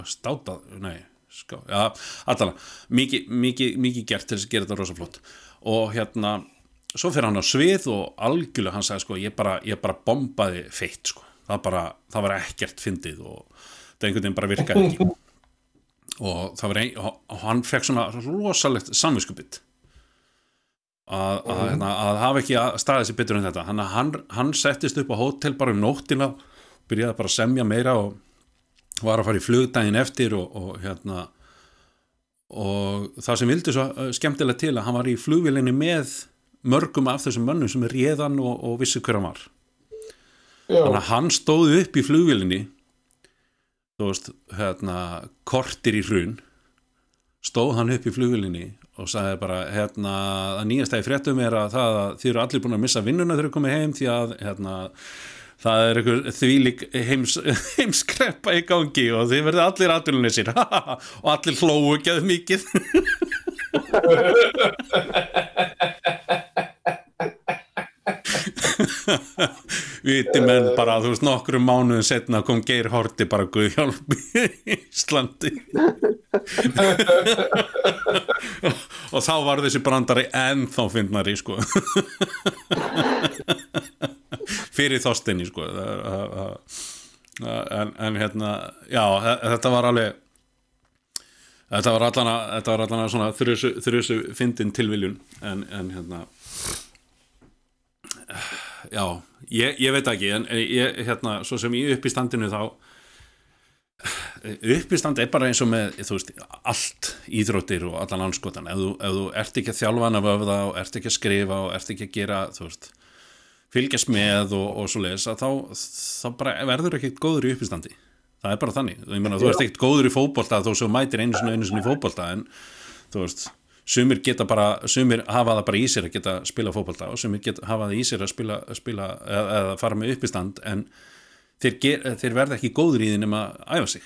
státa nei, ská, já, allan mikið, mikið, mikið gert til þess að gera þetta rosa flott og hérna svo fyrir hann á svið og algjörlega hann sagði sko, ég bara, ég bara bombaði feitt sko, það bara, það var ekkert fyndið og það einhvern veginn bara virkaði ekki. Og það var ein, og hann fekk svona rosalegt samvinskubitt að, að, hérna, að hafa ekki að staðið sér betur en þetta. Hann, hann, hann settist upp á hótel bara um nóttina byrjaði bara að semja meira og var að fara í flugdægin eftir og, og hérna og það sem vildi svo uh, skemmtilega til að hann var í flugvilinni með mörgum af þessum mönnum sem er réðan og, og vissi hver hann var.
Já,
þannig að hann stóð upp í flugvilinni þú veist, hérna kortir í hrun stóð hann upp í flugvilinni og sagði bara, hérna, að nýjasta í fréttum er að það að þið eru allir búin að missa vinnuna þegar þið komið heim því að, hérna það er einhver þvílík heims, heimskreppa í gangi og þið verður allir aðdurlunni sín og allir hlóu geðu mikið viti menn bara þú veist nokkrum mánuðum setna kom Geir Horti bara Guðhjálp í Íslandi. Og þá var þessi brandari ennþá fyndnari sko. Fyrir þostinni sko. En, en hérna já þetta var alveg þetta var allan að þetta var allan að svona þrjusu, þrjusu fyndin tilviljun en, en hérna já, ég, ég veit ekki en ég, hérna, svo sem ég upp í standinu þá upp í standi er bara eins og með veist, allt íþróttir og allan anskotan, ef þú, ef þú ert ekki að þjálfa hana vöfða og ert ekki að skrifa og ert ekki að gera, veist fylgjast með og, og svo leis að þá, þá verður ekki góður í uppistandi. Það er bara þannig, meina þú ert ekkert góður í fótbolta þó svo mætir einu sinni einu sinni í fótbolta en þú veist, sumir geta bara sumir hafa það bara í sér að geta spila fótbolta og sumir geta, hafa það í sér að spila, spila eða, eða fara með uppistand en þeir, ger, þeir verða ekki góður í því nema að æfa sig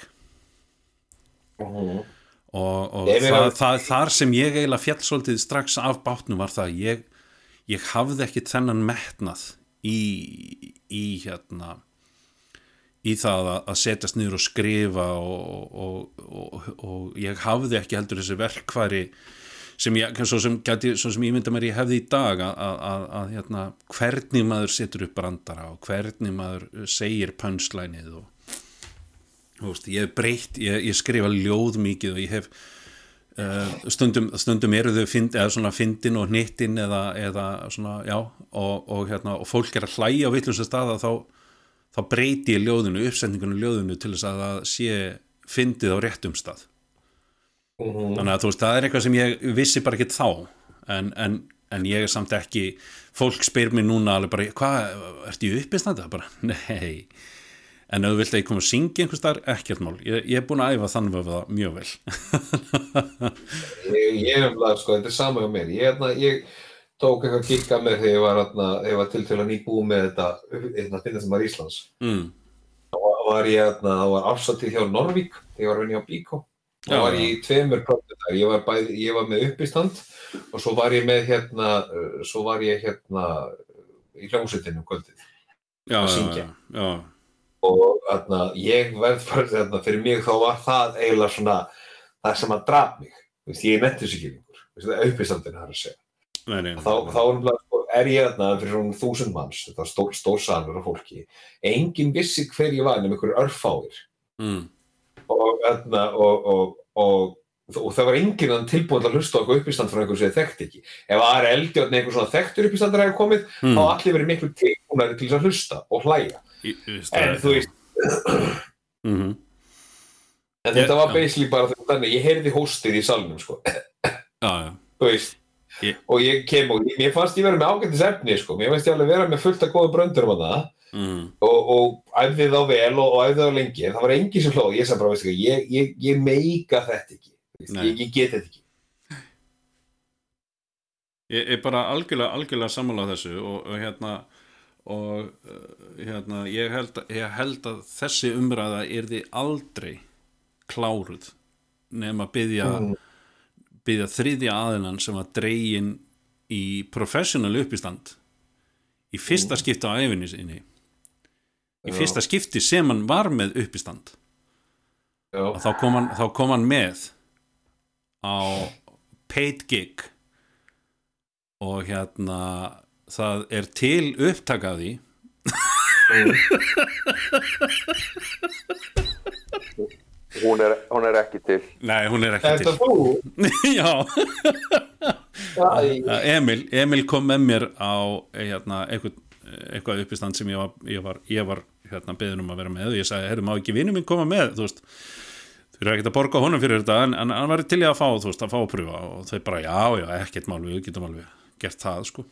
Mhm.
og, og
meina-
það, það, þar sem ég eiginlega fjall svolítið strax af bátnum var það að ég, ég hafði ekki þennan metnað í, í hérna í það að, að setjast niður og skrifa og, og, og, og ég hafði ekki heldur þessi verkfæri sem ég, svo sem, gæti, svo sem ég mynda mér ég hefði í dag að, hérna, hvernig maður setur upp brandara og hvernig maður segir pönslænið og þú veist, ég hef breytt, ég, ég skrifa ljóð mikið og ég hef uh, stundum, stundum eru þau fynd, eða svona fyndin og hnittin eða, eða svona, já og, og, hérna, og fólk er að hlæja á vitlusa staða þá, þá breyti ég ljóðinu uppsendingunum ljóðinu til þess að það sé fyndið á réttum stað. Þannig að þú veist, það er eitthvað sem ég vissi bara ekki þá en, en, en ég er samt ekki fólk spyr mér núna alveg bara, hvað, ertu í uppistanda? bara, nei en ef þú vilt að ég kom að syngja einhvers þar, ekkert mál ég, ég er búin að æfa þannig að það mjög vel
Ég, ég er umlað, sko, þetta er sama hjá mér. Ég, hérna, ég tók eitthvað kikka með þegar ég var, hérna, þegar ég var til til að nýbúið með þetta, hérna, finna sem var Íslands.
mm.
Þá var ég, hérna, þá var afsatið hjá Norvík, þegar ég var að vinna á Bíkó. Þá
Já,
var í tveimur prófum þar. Ég var, bæði, ég var með uppistand og svo var ég með, hérna, uh, svo var ég, hérna, í hljómsveitinu um kvöldið.
já,
Að syngja.
já, já,
og þarna, ég verð þarna, fyrir mig þá var það eiginlega svona það sem að draf mig Þú veist, ég þessu ekki það uppistandinu har að segja
nei, nei,
þá, þá, er nefnilega, sko, er ég þarna fyrir svona þúsund manns, þetta stór, stór salur af fólki, enginn vissi hver ég var nema ykkur örfáir
mm.
Og, þarna, og, og, og, og það var enginn að tilbúin til að hlusta eitthvað uppistand frá einhverju sem þið þekkt ekki. Ef það er eldjátt einhver svona þekktur uppistandar hefur komið,
Mm.
þá allir verið miklu tilbúinari til að hlusta og hlæja.
Í-
En þú veist,
Mhm.
en þetta var basically bara þannig, ég heyrði hóstið í salnum, sko.
já, já.
þú veist
Ég-
og ég kem og mér fannst ég vera með ágættis efni sko, mér fannst ég alveg vera með fullt af góða bröndur um það.
Mm.
og, og æfði þá vel og, og æfði þá lengi. En það var engin sem hlóð, ég sagði bara veistu, hvað, ég, ég, ég meika þetta ekki. Veist, ég, ég get þetta ekki.
Ég er bara algjörlega, algjörlega sammála þessu og, og hérna og uh, hérna ég held, ég held að þessi umræða yrði aldrei kláruð nema byggja
Mm.
Byggja þriðja aðinan sem var dregin í professional uppistand í fyrsta skipti á æfinni sinni. Í fyrsta skipti sem hann var með uppistand. Og þá kom hann, þá kom hann með á paid gig. Og hérna það er til upptaka af því
hún er, hún er ekki til.
Nei, hún er ekki
Þetta
til.
þú?
já, Emil, Emil kom með mér á hérna, eitthvað, eitthvað uppistand sem ég var, ég var, ég var hérna, beðin um að vera með. Og ég sagði, herru, má ekki vinnu minn koma með? Þú veist, þú eru ekkert að borga honum fyrir þetta en, en hann var til í að fá, þú veist, að fá að pröfa. Og þau bara, já, já, ekkert mál við getum alveg gert það, sko.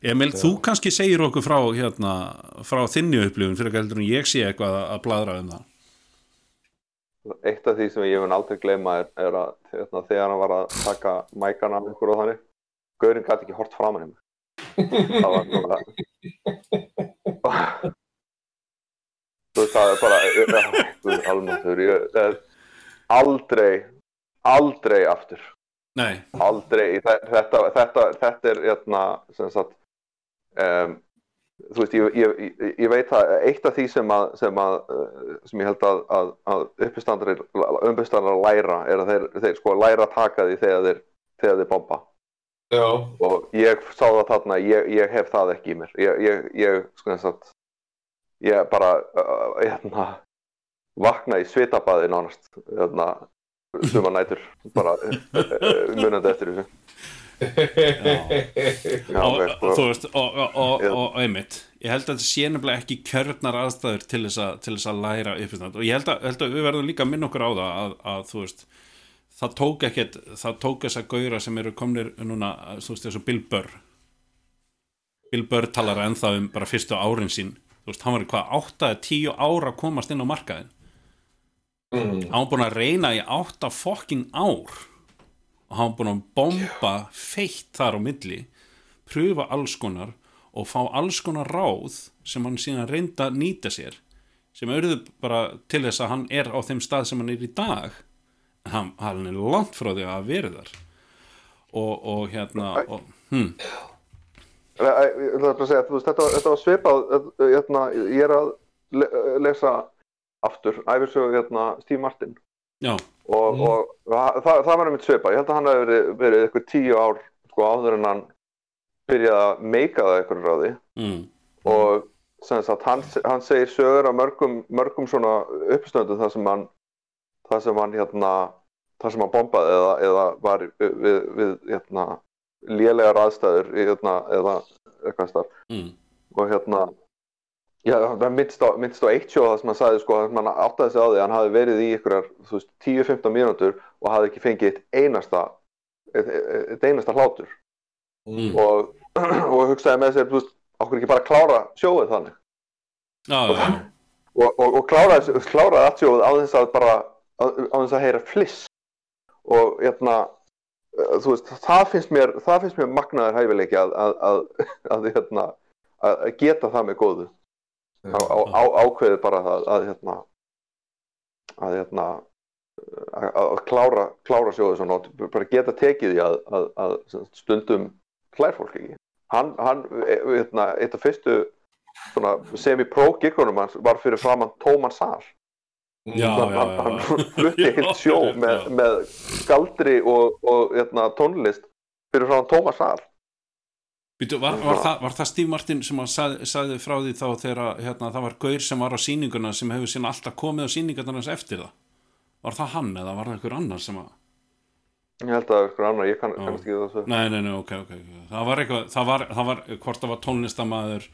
Emil, þú kannski segir okkur frá hérna, frá þinni upplifun fyrir að heldur en ég sé eitthvað að, að bladra um það
eitt af því sem ég mun aldrei gleyma er, er að hérna, þegar hann var að taka mækana með ykkur og þannig Gaurin gæti ekki hort framan í mig. Það var svona þú veist það er bara þú veist almáttur aldrei aldrei aftur.
Nei,
aldrei Þe- þetta, þetta, þetta er hérna, sem sagt um, þú veist, ég, ég, ég, veit að eitt af því sem að sem, að, uh, sem ég held að, að, að umbistandar læra er að þeir, þeir sko læra taka því þegar þeir, þegar þeir bomba.
Já,
og ég sá það þarna ég, ég hef það ekki í mér. Ég, ég, ég sko þess að ég bara uh, hérna, vakna í svitabaði nánast hérna, suma nætur bara uh, munandi eftir þessu
þú veist, og, einmitt. Ég held að þetta sé nefnilega ekki kjörnar aðstæður til þess að, til þess að læra uppistand og ég held að, held að við verðum líka að minna okkur á það að, að þú veist það tók ekkert, það tók þess að gauðra sem eru komnir núna, þú veist þessu Bill Burr. Bill Burr talar ennþá um bara fyrstu árin sín. Þú veist, hann var í hvað, 8-10 ára komast inn á markaðin
mm,
hann var búin að reyna í 8 fucking ár og hann búin að bomba feitt þar á milli pröfa alls konar og fá alls konar ráð sem hann síðan reynda að nýta sér sem auðvitað bara til þess að hann er á þeim stað sem hann er í dag. En hann, hann er langt frá því að vera þar. Og, og hérna og, hm,
Ég ætla bara að segja, veist, þetta, þetta var svipað, uh, hérna, ég er að le lesa aftur æfirsögu hérna, Steve Martin og,
Mm.
og það, það var einmitt svipað, ég held að hann hefði verið, verið eitthvað tíu ár sko, áður en hann byrjaði að meika það eitthvað ráði.
Mm,
og sem sagt, hann, hann segir sögur af mörgum, mörgum svona uppstöndum þar sem hann þar sem hann hérna þar sem hann bombaði eða, eða var við, við hérna lélegar aðstæður hérna, eða eitthvað starf.
Mm,
og hérna já, það minnst á, á eitt sjó það sem hann sagði sko, að hann áttaði sig á því að hann hafi verið í ykkurar 10-15 mínútur og hafi ekki fengið eitt einasta eitt, eitt einasta hlátur.
Mm.
og, og hugsaði með sér, þú veist, okkur ekki bara klára sjóið þannig?
Já, já, já,
og, og, og kláraði, kláraði allt sjóið á þess að bara á, á þess að heyra fliss. Og hérna uh, þú veist, það finnst mér það finnst mér magnaður hæfileiki að að, að, að, hérna, að að geta það með góðu á, á, á, ákveðið bara það að hérna að hérna að, að klára, klára sjóðu svona og bara geta tekið því að, að, að stundum hlær fólk ekki. Hann, hann e- hérna, eitt af fyrstu svona semi-pro gigunum hans var fyrir framann tóman sal.
Já,
hann, flutti heilt sjó með, með skaldri og, og hérna, tónlist fyrir framann tóman sal
Býtu, var, var, það, var það Steve Martin sem að sagði, sagði frá því þá þegar hérna, það var gaur sem var á sýninguna sem hefur síðan alltaf komið á sýningarnar hans eftir það var það hann eða var það einhver annar sem að
Ég held að það er eitthvað annar, ég kann, kannast ekki þessu.
Nei, nei, nei, ok, ok. Það var eitthvað, það var, það var, hvort það var tónlistamæður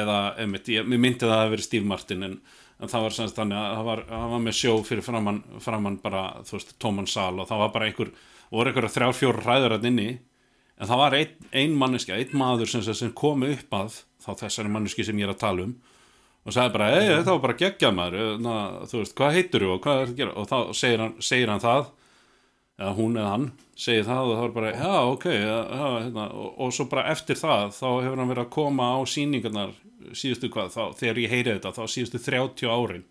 eða, einmitt, ég, myndi það að það hafi verið Steve Martin en, en það var semst þannig að það var, það var með sjó fyrir framann, framann bara, þú veist, tóman sal og það var bara einhver, voru einhverja þrjár, fjóru ræður hann inni, en það var ein, ein manneski, ein maður sem, sem kom upp að þá þessari manneski sem ég er að tala um og sagði bara, ei, þetta var bara geggjað maður, na, þú veist, hvað heitur þú og hvað er það að gera? Og þá segir hann, segir hann það eða hún eða hann segir það og þá er bara, já, ok já, já, hérna, og, og svo bara eftir það þá hefur hann verið að koma á síningarnar síðustu hvað, þá, þegar ég heyri þetta þá síðustu 30 árin.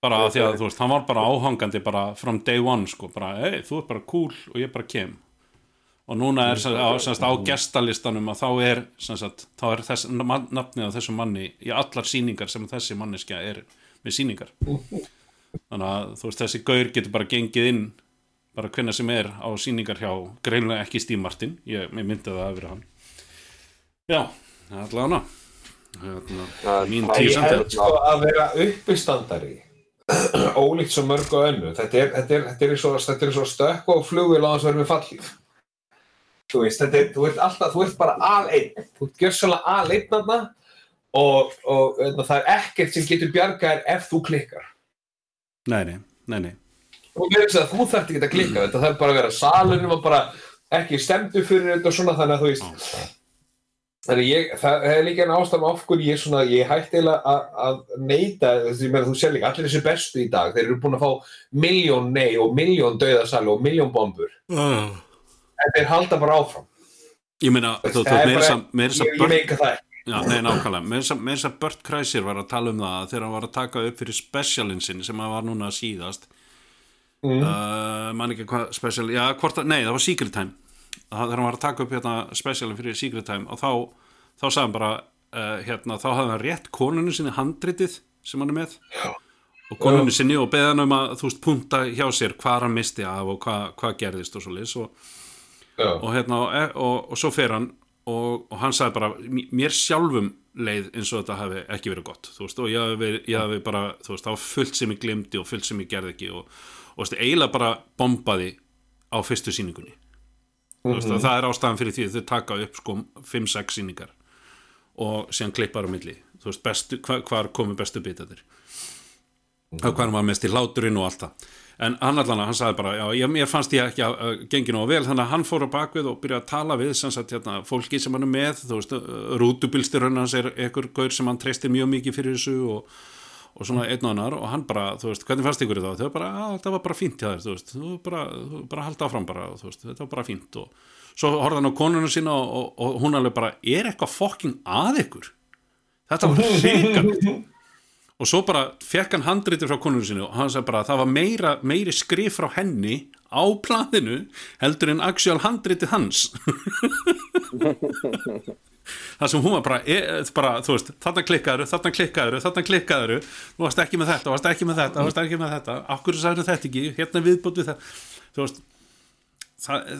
Bara því að þú veist hann var bara áhangandi bara from day one sko, bara, ei, þú er bara cool og ég bara kem og núna er sem, á, gestalistanum að þá er, sagt, þá er þess, nafnið á þessum manni í allar síningar sem þessi manneskja er með síningar þannig að þú veist þessi gaur getur bara gengið inn bara hvenna sem er á síningar hjá greinlega ekki Steve Martin. Ég myndi það að vera hann. Já, allavega. Hérna, mín
Ég
tísandi
held sko að vera uppistandari ólíkt svo mörg og önnu þetta er, þetta er, þetta er, svo, þetta er svo stökk og flugvél á þess að vera með fallíf þú veist, þetta er, þú ert alltaf þú ert bara aðeinn, þú ert gjörsanlega aðeinn þarna og, og öðna, það er ekkert sem getur bjargaðir ef þú klikkar.
Nei, nei, nei, nei.
Og mér finnst að þú þarft ekki að klikka þetta. Þarf bara að vera salunum og bara ekki stemdu fyrir þetta og svona þannig að þú veist. Þannig ég, það er líka en ástæðum af hverju ég svona, ég hætti eiginlega að, að neita, þessi, ég meina þú sér líka allir þessi bestu í dag, þeir eru búin að fá miljón nei og miljón dauðasali og miljón bombur,
uh.
En þeir halda bara áfram
ég meina, þú
Það er
veist,
bara-
meira þess
ég, meika það
Já, nei, nákvæmlega. Með þess að Burt Kreischer var að tala um það þegar hann var að taka upp fyrir specialin sinni sem hann var núna síðast.
mm.
Uh, man ekki hvað special, já, hvort að, nei, það var Secret Time. Það, þegar hann var að taka upp hérna specialin fyrir Secret Time og þá, þá sagði hann bara, uh, hérna, þá hafði hann rétt konunni sinni handritið sem hann er með. Já. Og konunni sinni og beði hann um að, þú veist, punta hjá sér hvað hann misti af og hvað, hvað gerðist og svo leys og. Og, hérna, og, og, og svo fer hann og, og hann sagði bara "M- mér sjálfum leið eins og þetta hefði ekki verið gott. Þú veist, og ég hefði, verið- ég hefði bara þú veist, það var fullt sem ég glimti og fullt sem ég gerði ekki og, veist, eiginlega bara bombaði á fyrstu þú veist, og það er ástæðan fyrir því að þau taka upp sko 5-6 sýningar og síðan klippar á milli. Bestu, hva, hvar komu bestu bitaðir og hvað hann var mest í hláturinn og allt það en hann allan, hann sagði bara, já, ég, ég fannst ég ekki að gengi nú vel, þannig að hann fór á bakvið og byrjaði að tala við, sem sagt, hérna, fólki sem hann er með, þú veist, rútubilsturinn hans er einhver gaur sem hann treystir mjög mikið fyrir þessu og, og svona einn og annar. Og hann bara, þú veist, hvernig fannst ykkur þetta? Þau bara, að þetta var bara fínt hjá þér, þú veist, þú bara, þú bara halda áfram bara, þú veist, þetta var bara fínt. Og svo horfði hann á konuna sína og, og, og hún alveg bara, er eitthvað fokking að ykkur? Þetta var hrikalegt og svo bara fekk hann handriti frá konunum sinu og hann sagði bara að það var meira, meiri skrif frá henni á planinu heldur en actual handriti hans. Það sem hún var bara, e, bara þú veist, þarna klikkaður, þarna klikkaður þarna klikkaður, þú varst ekki með þetta varst ekki með þetta, varst ekki með þetta. Akkur sagði þetta ekki, hérna viðbútt við það. Þú veist það,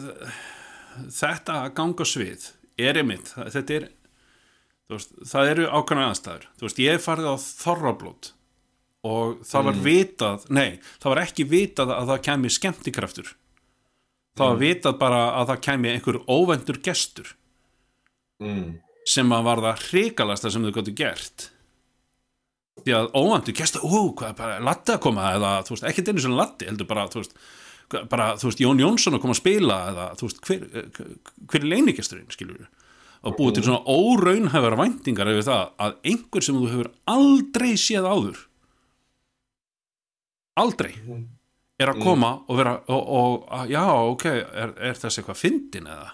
þetta ganga svið er einmitt, þetta er veist, það eru ákveðna aðstæður. Þú veist, ég farið á þorrablót og það var vitað nei, það var ekki vitað að það kemi skemmtikraftur. Það var vitað bara að það kemi einhver óvendur gestur
mm.
sem að var það hrikalasta sem þau gáttu gert. Því að óvendur gestur, ú, hvað er bara latti að koma eða, þú veist, ekki einu sem latti heldur bara, þú veist, bara, þú veist Jón Jónsson að koma að spila eða, þú veist, hver, hver er leinigesturinn, skilur við og búið til svona óraunhæfara væntingar yfir það að einhver sem þú hefur aldrei séð áður aldrei er að koma og vera og, og að, já, ok, er, er þessi eitthvað fyndin eða?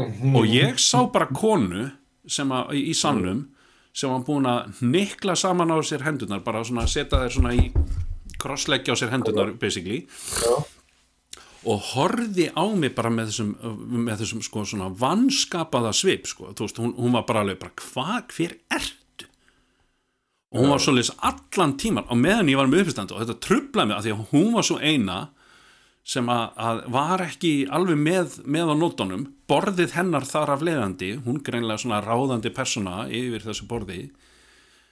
Og ég sá bara konu sem að, í, í sannum sem var búin að nikla saman á sér hendurnar, bara svona setja þeir svona í krossleggja á sér hendurnar basically.
Já.
Og horfði á mig bara með þessum, með þessum sko svona vanskapaða svip sko, þú veist, hún, hún var bara alveg bara, hvað, hver ertu? Og hún var svolítið allan tíman á meðan ég var með uppistandi og þetta trublaði mig að því að hún var svo eina sem að, að var ekki alveg með, með á nótunum, borðið hennar þar af leiðandi hún greinlega svona ráðandi persóna yfir þessu borði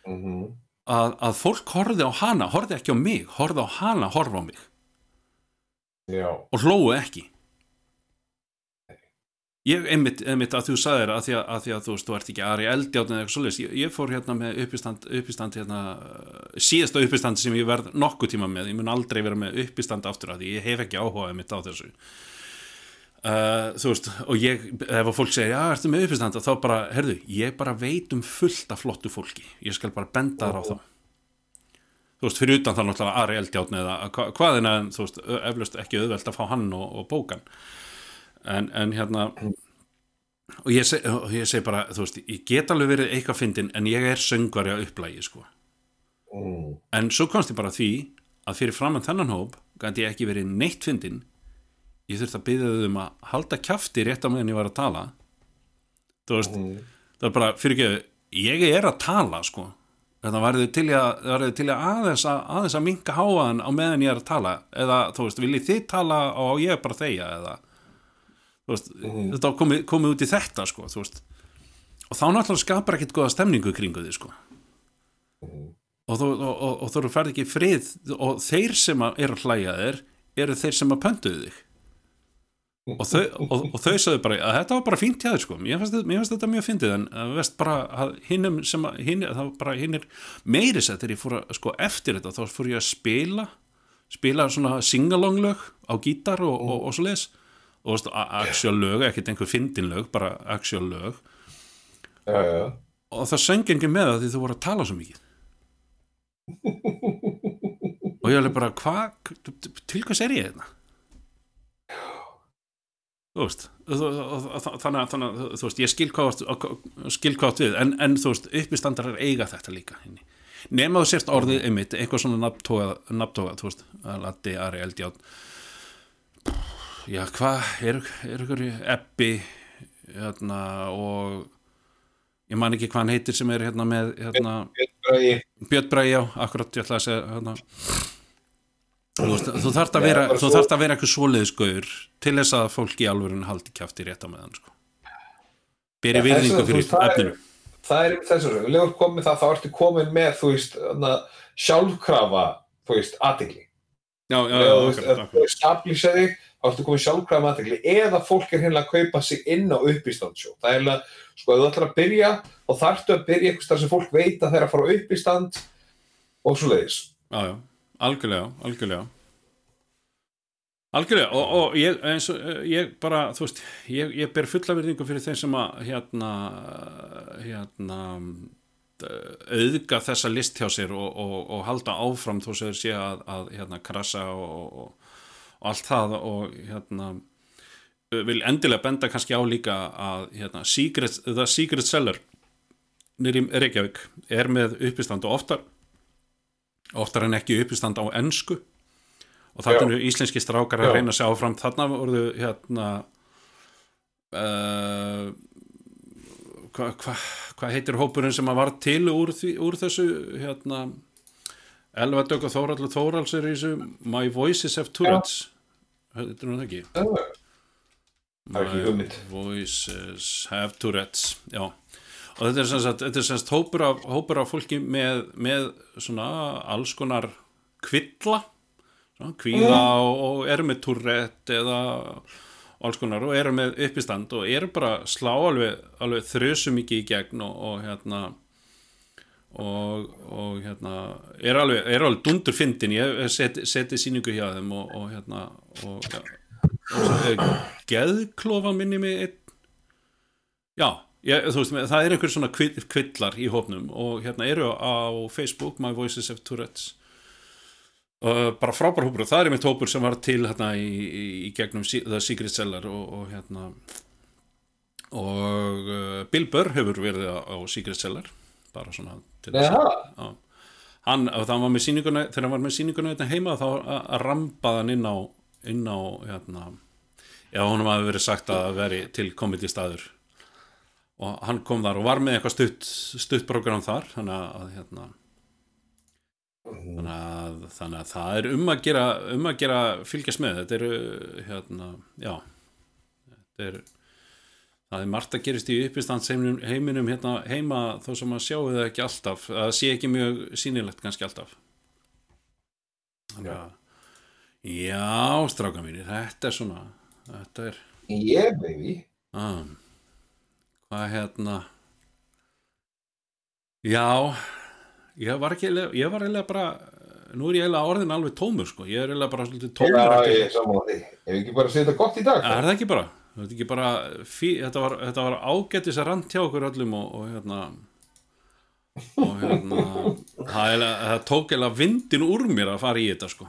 Mhm.
að, að fólk horfði á hana, horfði ekki á mig horfði á hana, horfði á mig
Já.
og hlóu ekki. Ég einmitt, einmitt að þú sagðir að því að, að því að þú veist, þú ert ekki Ari Eldjátt eða eitthvað svoleiðis, ég, ég fór hérna með uppistand, uppistand hérna, síðasta uppistand sem ég verð nokkuð tíma með, ég mun aldrei vera með uppistand aftur að því. Ég hef ekki áhuga mitt á þessu. Uh, þú veist, og ég ef fólk segir, já, ertu með uppistand? þá bara, herðu, ég bara veit um fullt af flottu fólki, ég skal bara benda þar á þá þú veist, fyrir utan það náttúrulega Ari Eldjátt eða hva, hvað en að, þú veist, eflaust ekki auðvelt að fá hann og, og bókan en, en hérna og ég, seg, segi bara, þú veist, ég get alveg verið eitthvað fyndin en ég er söngvari á upplægi sko.
Mm.
en svo komst ég bara að því að fyrir framann þennan hóp gæti ég ekki verið neitt fyndin ég þurfti að byggja þau um að halda kjafti rétt á meðan ég var að tala þú veist,
Mm.
það er bara fyrir ekki ég er að tala sko þannig að verður verður til að aðeins að, aðeins að minka háaðan á meðan ég er að tala. Eða þú veist, viljið þið tala og ég bara þegja eða? Þú veist, þetta var komið, komið út í þetta sko, þú veist. Og þá náttúrulega skapar ekkit góða stemningu kringu því sko. Og þú, og, og, og þú ferð ekki frið og þeir sem að eru að hlæja þér eru þeir sem að pöntuðu þig og þau, og, og þau sagði bara að þetta var bara fínt hjá þér sko. Mér fannst, þetta- þetta mjög fyndið en að veist bara að hinnum sem að hinn, er meiri sett þegar ég fór að sko eftir þetta þá fór ég að spila spila svona singalong lög á gítar og, og, og svo leis og veist, a- actual lög, ekkert einhver fyndin lög bara actual lög.
Já, já.
og það söng engin með það því þú voru að tala svo mikið. Og ég alveg bara hvað, til hvers er ég hérna þú veist þannig að, þú veist, ég skil hvað, átt- skil hvað átt við en, en þú veist, uppistandarar eiga þetta líka nema þú sérst orðið einmitt, eitthvað svona nafntóga þú veist, Latti, Ari, Eldjátt já, hvað er, er ykkur ebbi hérna og ég man ekki hvað hann heitir sem er hérna með hérna,
Björn Bragi.
Björn Bragi, já, akkurat ég ætla að segja hérna þú, þú þarft að vera þú
svo-
vera eitthvað svoleiðisgauður til þess að fólk í alvörun haldi kjafti rétt á meðan sko. beri
þess
virðingu fyrir efninu
Það er þess að lefum komið það, þá ertu komin með, þú veist, sjálfkrafa, þú veist, aðtegli.
já, já, já,
þú veist, establisa þig, þá ertu komin sjálfkrafa með aðtegli. Eða fólk er hérna að kaupa sig inn á uppistandsjó. Það er eiginlega, sko, þú ætlar að byrja, þá þarftu að byrja þar sem fólk veit að það er að fara á uppistand og svo leiðis.
já, já, algjörlega, algjörlega. Algjörlega og, og ég, eins og eh, ég bara, þú veist ég, ég ber fulla virðingu fyrir þeim sem að hérna hérna auðga þessa list hjá sér og, og, og halda áfram þó sem þeir sé að, að hérna krasa og, allt það og hérna vil endilega benda kannski á líka að hérna, Secret, The Secret Seller nýri Reykjavík er með uppistand og oftar oftar en ekki uppistand á ensku. Og þarna eru íslenski strákar að
Já.
reyna að sjá fram þarna voru hérna uh, hvað hva, hva heitir hópurinn sem að var til úr, því, úr þessu hérna Elva Dögg og Þóraldur Þórals er í þessu My Voices Have Tourettes heitir hún það ekki?
Er hugmynd.
Voices Have Tourettes já og þetta er sem sagt, þetta er sem sagt hópur, af, hópur af fólki með, með svona alls konar kvilla svona, kvíða og, og eru með Tourette eða alls konar og eru með uppistand og eru bara slá alveg, alveg þrjusu mikið í gegn og, og hérna og, og hérna er alveg, er alveg dundur fyndin ég seti, seti síningu hjá þeim og, og hérna og, ja, og er geðklofa minni með einn já, þú veist, það er einhver svona kvill, kvillar í hópnum og hérna eru á Facebook My Voices of Tourettes uh, bara frábær hópur og það er einmitt hópur sem var til hérna í, í, í gegnum The Secret Cellar og, og hérna og uh, Bill Burr hefur verið á, á Secret Cellar bara svona til þess að- Já. hann, það var með sýninguna þegar hann var með sýninguna þetta heima þá að- að rampaði hann inn á inn á hérna já, honum hafi verið sagt að veri til komedi staður og hann kom þar og var með eitthvað stutt stutt program þar þannig að, hérna þannig að, þannig að það er um að gera um að gera fylgjast með. Þetta eru hérna, já þetta er það er margt að gerist í uppistands heiminum, hérna heima þó sem að sjáu það ekki alltaf það sé ekki mjög sýnilegt kannski alltaf. Þannig að já, stráka mínir þetta er svona þetta er
Yeah, baby.
ah, hvað hérna já ég var ekki eiginlega- ég var eiginlega bara nú er ég eiginlega orðin alveg tómur sko ég er eiginlega bara svolítið tómur
Já, ég er saman á því. Ef við ekki bara segja þetta gott í dag?
Er það ekki bara? Þetta, ekki bara fí, þetta, var, þetta var ágættis að rand hjá okkur öllum og, og hérna og hérna það, það tók eða vindin úr mér að fara í þetta sko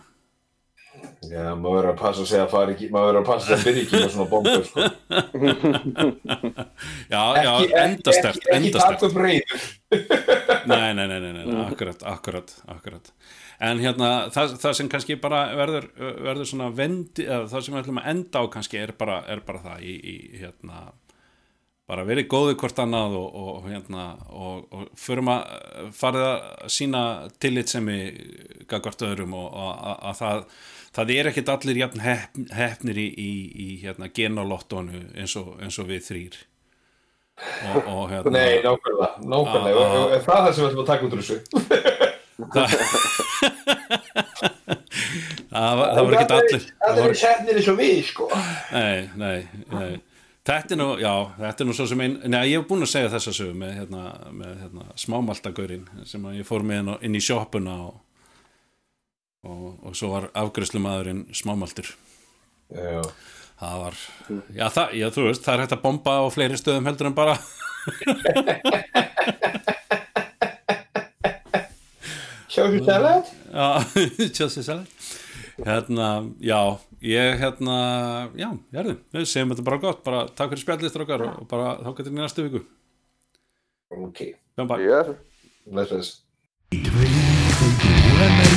Já, maður verður að passa að segja að fara ekki, maður verður að passa að byrja ekki með svona bomber, sko.
já, já, endastert
Ekki, ekki
endastert
taka upp reyður.
nei, nei, nei, nei, akkurat, akkurat, akkurat en hérna, það, það sem kannski bara verður, verður svona vendi, eða það sem við ætlum að enda á kannski er bara, er bara það í, í hérna bara verið góði hvort annað og, og, hérna og, og förum að farið að sína tillit sem við gagvart öðrum og, að það það er ekkit allir jafn heppnir í, í, í hérna genalottónu eins og, eins og við þrýr og, og hérna
Nei, nákvæmlega, nákvæmlega.
Ah, ah.
Og- og Er það það sem við ætlum að taka út úr þessu?
það var, það var ekkit allir það var,
sefnir eins og við, sko.
nei, nei, nei Þetta er nú, já, þetta er nú svo sem ein, Nei, ég hef búin að segja þessa sögu með, hérna, með hérna, smámaltagaurin sem ég fór með inn, í sjoppuna og, og, og svo var afgræslumadurinn smámaltur
Já.
Það var, já, það, já, þú veist, það er hægt að bomba á fleiri stöðum heldur en bara
Sjáðu sér salat?
Já, tjóðsir sæli Hérna, já, ég hérna, já, hérðu, við segjum þetta bara gott, bara takk fyrir spjallistur okkar og bara þá getur í næstu viku
Ok,
Bye bye
Yes.
bless, bless.
Tveir